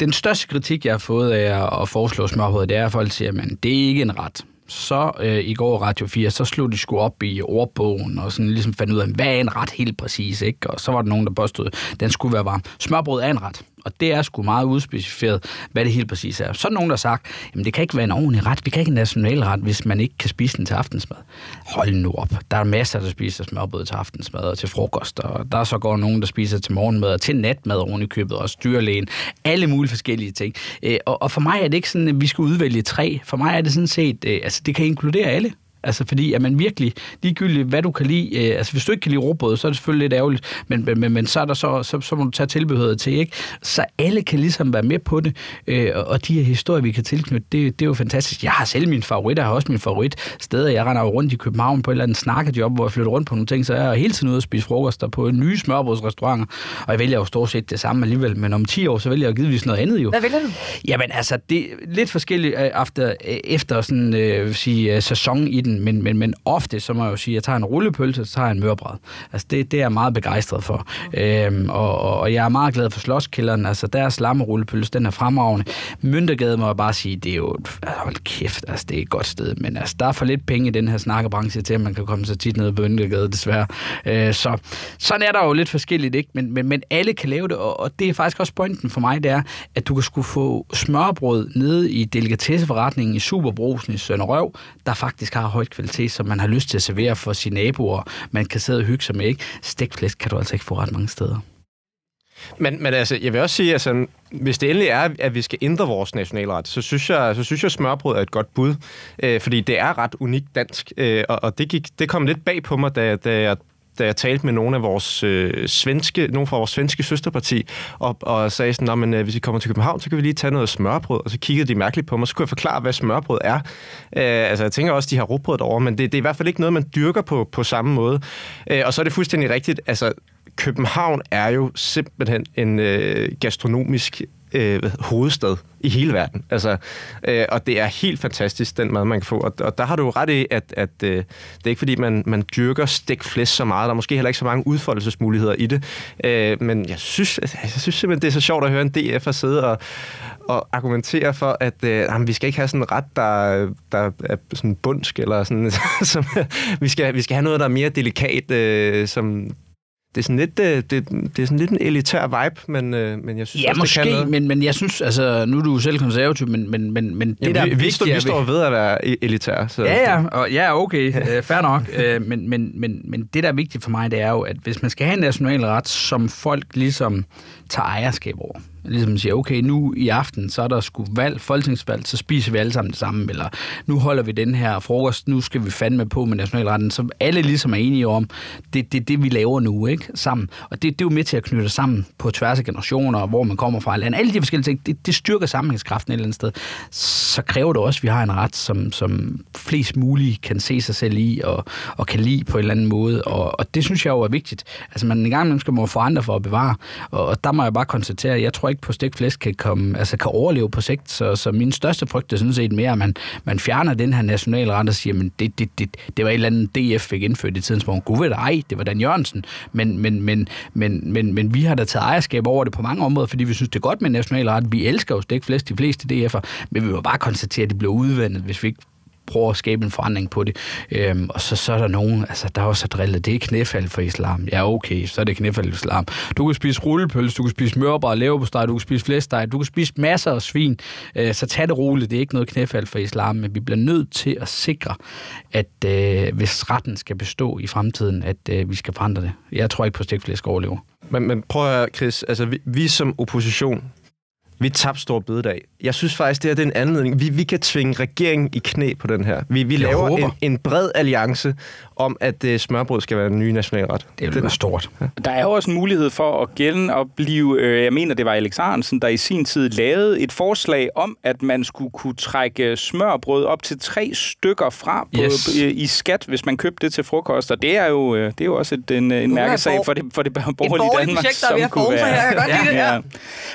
D: den største kritik, jeg har fået af at foreslå smørbrød, det er, at folk siger, at det er ikke en ret. Så øh, i går Radio 4, så slog de sgu op i ordbogen og sådan ligesom fandt ud af, hvad er en ret helt præcis, ikke? Og så var der nogen, der påstod, den skulle være varm. Smørbrød er en ret. Og det er sgu meget udspecificeret, hvad det helt præcis er. Så er nogen, der har sagt, jamen det kan ikke være en ordentlig ret. Vi kan ikke en nationalret, hvis man ikke kan spise den til aftensmad. Hold nu op. Der er masser, der spiser smørbrød til aftensmad og til frokost. Og der er så går nogen, der spiser til morgenmad og til natmad oven i købet og styrlægen. Alle mulige forskellige ting. Øh, og, og for mig er det ikke sådan, at vi skal udvælge tre. For mig er det sådan set, øh, altså det kan inkludere alle. Altså fordi, at man virkelig, ligegyldigt hvad du kan lide, øh, altså hvis du ikke kan lide råbrød, så er det selvfølgelig lidt ærgerligt, men, men, men så, er der så, så, så må du tage tilbehøret til, ikke? Så alle kan ligesom være med på det, øh, og de her historier, vi kan tilknytte, det, det er jo fantastisk. Jeg har selv min favorit, jeg har også min favorit steder. Jeg render jo rundt i København på et eller andet snakkejob, hvor jeg flytter rundt på nogle ting, så jeg er hele tiden ude og spise frokoster på nye smørbrødsrestauranter, og jeg vælger jo stort set det samme alligevel, men om 10 år, så vælger jeg givetvis noget andet jo.
B: Hvad vælger du?
D: Jamen altså, det er lidt forskelligt øh, efter, øh, efter sådan, øh, sige, øh, sæson i den, men, men, men ofte, så må jeg jo sige, at jeg tager en rullepølse, så tager jeg en mørbræd. Altså, det, det er jeg meget begejstret for. Øhm, og, og, jeg er meget glad for Slotskælderen. Altså, deres lammerullepølse, den er fremragende. Myndergade må jeg bare sige, det er jo, altså, hold kæft, altså, det er et godt sted, men altså, der er for lidt penge i den her snakkebranche til, at man kan komme så tit ned på Myndergade, desværre. Øh, så sådan er der jo lidt forskelligt, ikke? Men, men, men alle kan lave det, og, og det er faktisk også pointen for mig, det er, at du kan skulle få smørbrød nede i delikatesseforretningen i Superbrosen i Sønderøv, der faktisk har højt kvalitet, som man har lyst til at servere for sine naboer. Man kan sidde og hygge sig med, ikke? Stegflæsk kan du altså ikke få ret mange steder.
C: Men, men altså, jeg vil også sige, at altså, hvis det endelig er, at vi skal ændre vores nationalret, så synes jeg, så synes jeg smørbrød er et godt bud. Øh, fordi det er ret unikt dansk. Øh, og og det, gik, det kom lidt bag på mig, da, da jeg da jeg talte med nogle af vores øh, svenske, nogle fra vores svenske søsterparti, og, og sagde sådan, men øh, hvis vi kommer til København, så kan vi lige tage noget smørbrød, og så kiggede de mærkeligt på mig, så kunne jeg forklare, hvad smørbrød er. Øh, altså, jeg tænker også, de har råbrød over, men det, det er i hvert fald ikke noget, man dyrker på, på samme måde. Øh, og så er det fuldstændig rigtigt, altså, København er jo simpelthen en øh, gastronomisk øh, hovedstad i hele verden. Altså, øh, og det er helt fantastisk, den mad, man kan få. Og, og der har du ret i, at, at øh, det er ikke fordi, man, man dyrker stikflæs så meget. Der er måske heller ikke så mange udfoldelsesmuligheder i det. Øh, men jeg synes, jeg synes simpelthen, det er så sjovt at høre en DF sidde og, og argumentere for, at øh, jamen, vi skal ikke have sådan en ret, der, der er sådan bundsk, eller sådan, som, vi, skal, vi skal have noget, der er mere delikat, øh, som det er sådan lidt, det, øh, det, det er sådan lidt en elitær vibe, men, øh, men jeg synes
D: ja,
C: også,
D: måske,
C: det kan noget.
D: men, men jeg synes, altså, nu er du selv konservativ, men, men, men, men det
C: Jamen,
D: der
C: vi, vi, står, vi står ved at være e- elitær. Så
D: ja, ja, og, ja, okay, øh, fair nok. Øh, men, men, men, men det, der er vigtigt for mig, det er jo, at hvis man skal have en national ret, som folk ligesom tager ejerskab over, ligesom siger, okay, nu i aften, så er der sgu valg, folketingsvalg, så spiser vi alle sammen det samme, eller nu holder vi den her frokost, nu skal vi fandme på med nationalretten, så alle ligesom er enige om, det er det, det, vi laver nu, ikke? Sammen. Og det, det er jo med til at knytte sammen på tværs af generationer, hvor man kommer fra land. Alle de forskellige ting, det, det styrker sammenhængskraften et eller andet sted. Så kræver det også, at vi har en ret, som, som flest muligt kan se sig selv i, og, og kan lide på en eller anden måde, og, og det synes jeg jo er vigtigt. Altså man en gang man skal må forandre for at bevare, og, og der må jeg bare konstatere, jeg tror ikke på stegt flæsk kan, komme, altså kan overleve på sigt. Så, så min største frygt er sådan set mere, at man, man fjerner den her nationalret og siger, men det, det, det, det var et eller andet DF fik indført i tidens morgen. Gud ved det, ej, det var Dan Jørgensen. Men, men, men, men, men, men vi har da taget ejerskab over det på mange områder, fordi vi synes, det er godt med national ret. Vi elsker jo stegt flæsk, de fleste DF'er, men vi vil bare konstatere, at det bliver udvandet, hvis vi ikke prøver at skabe en forandring på det. Øhm, og så, så er der nogen, altså der er også drillet, det er knæfald for islam. Ja, okay, så er det knæfald for islam. Du kan spise rullepølse, du kan spise mørbrad, leverpostej, du kan spise flæsteg, du kan spise masser af svin. Øh, så tag det roligt, det er ikke noget knæfald for islam, men vi bliver nødt til at sikre, at øh, hvis retten skal bestå i fremtiden, at øh, vi skal forandre det. Jeg tror ikke på, at stikflæsk overlever.
C: Men, men prøv at høre, Chris, altså vi, vi som opposition, vi tabte stor bededag. Jeg synes faktisk, det her det er en anledning. Vi, vi kan tvinge regeringen i knæ på den her. Vi, vi laver en, en bred alliance om, at uh, smørbrød skal være en ny nationalret.
D: Det vil være stort.
A: Ja. Der er jo også en mulighed for at gælde og blive, øh, jeg mener, det var Alex Arnsen, der i sin tid lavede et forslag om, at man skulle kunne trække smørbrød op til tre stykker fra på, yes. øh, i skat, hvis man købte det til frokost. Og det er jo, øh, det er jo også et, en, en mærkesag for det, for det borgerlige Danmark.
B: Projekt, der som kunne være. Her. Jeg kan godt ja.
A: det, ja.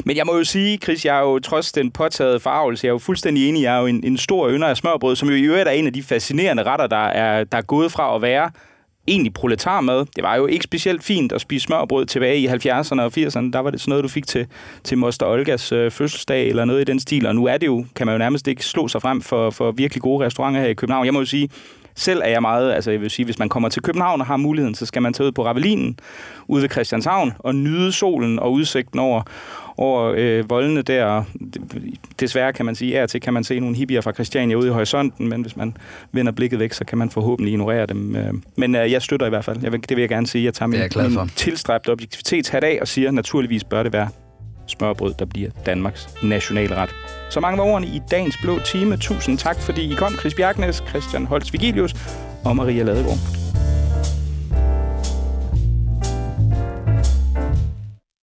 A: Men jeg må jo sige, Chris, jeg er jo trods den påtagede farvelse, jeg er jo fuldstændig enig, jeg er jo en, en stor ynder af smørbrød, som jo i øvrigt er en af de fascinerende retter, der er, der er gået fra at være egentlig proletarmad. Det var jo ikke specielt fint at spise smørbrød tilbage i 70'erne og 80'erne. Der var det sådan noget, du fik til, til Moster Olgas øh, fødselsdag eller noget i den stil. Og nu er det jo, kan man jo nærmest ikke slå sig frem for, for virkelig gode restauranter her i København. Jeg må jo sige, selv er jeg meget, altså jeg vil sige, hvis man kommer til København og har muligheden, så skal man tage ud på Ravelinen ude ved Christianshavn og nyde solen og udsigten over, over øh, voldene der. Desværre kan man sige, at til kan man se nogle hippier fra Christiania ude i horisonten, men hvis man vender blikket væk, så kan man forhåbentlig ignorere dem. Øh. Men øh, jeg støtter i hvert fald. Jeg vil, det vil jeg gerne sige. Jeg tager min, min tilstræbte objektivitetshat af og siger, at naturligvis bør det være smørbrød, der bliver Danmarks nationalret. Så mange var ordene i dagens blå time. Tusind tak, fordi I kom. Chris Bjergnes, Christian Holst Vigilius og Maria Ladegaard.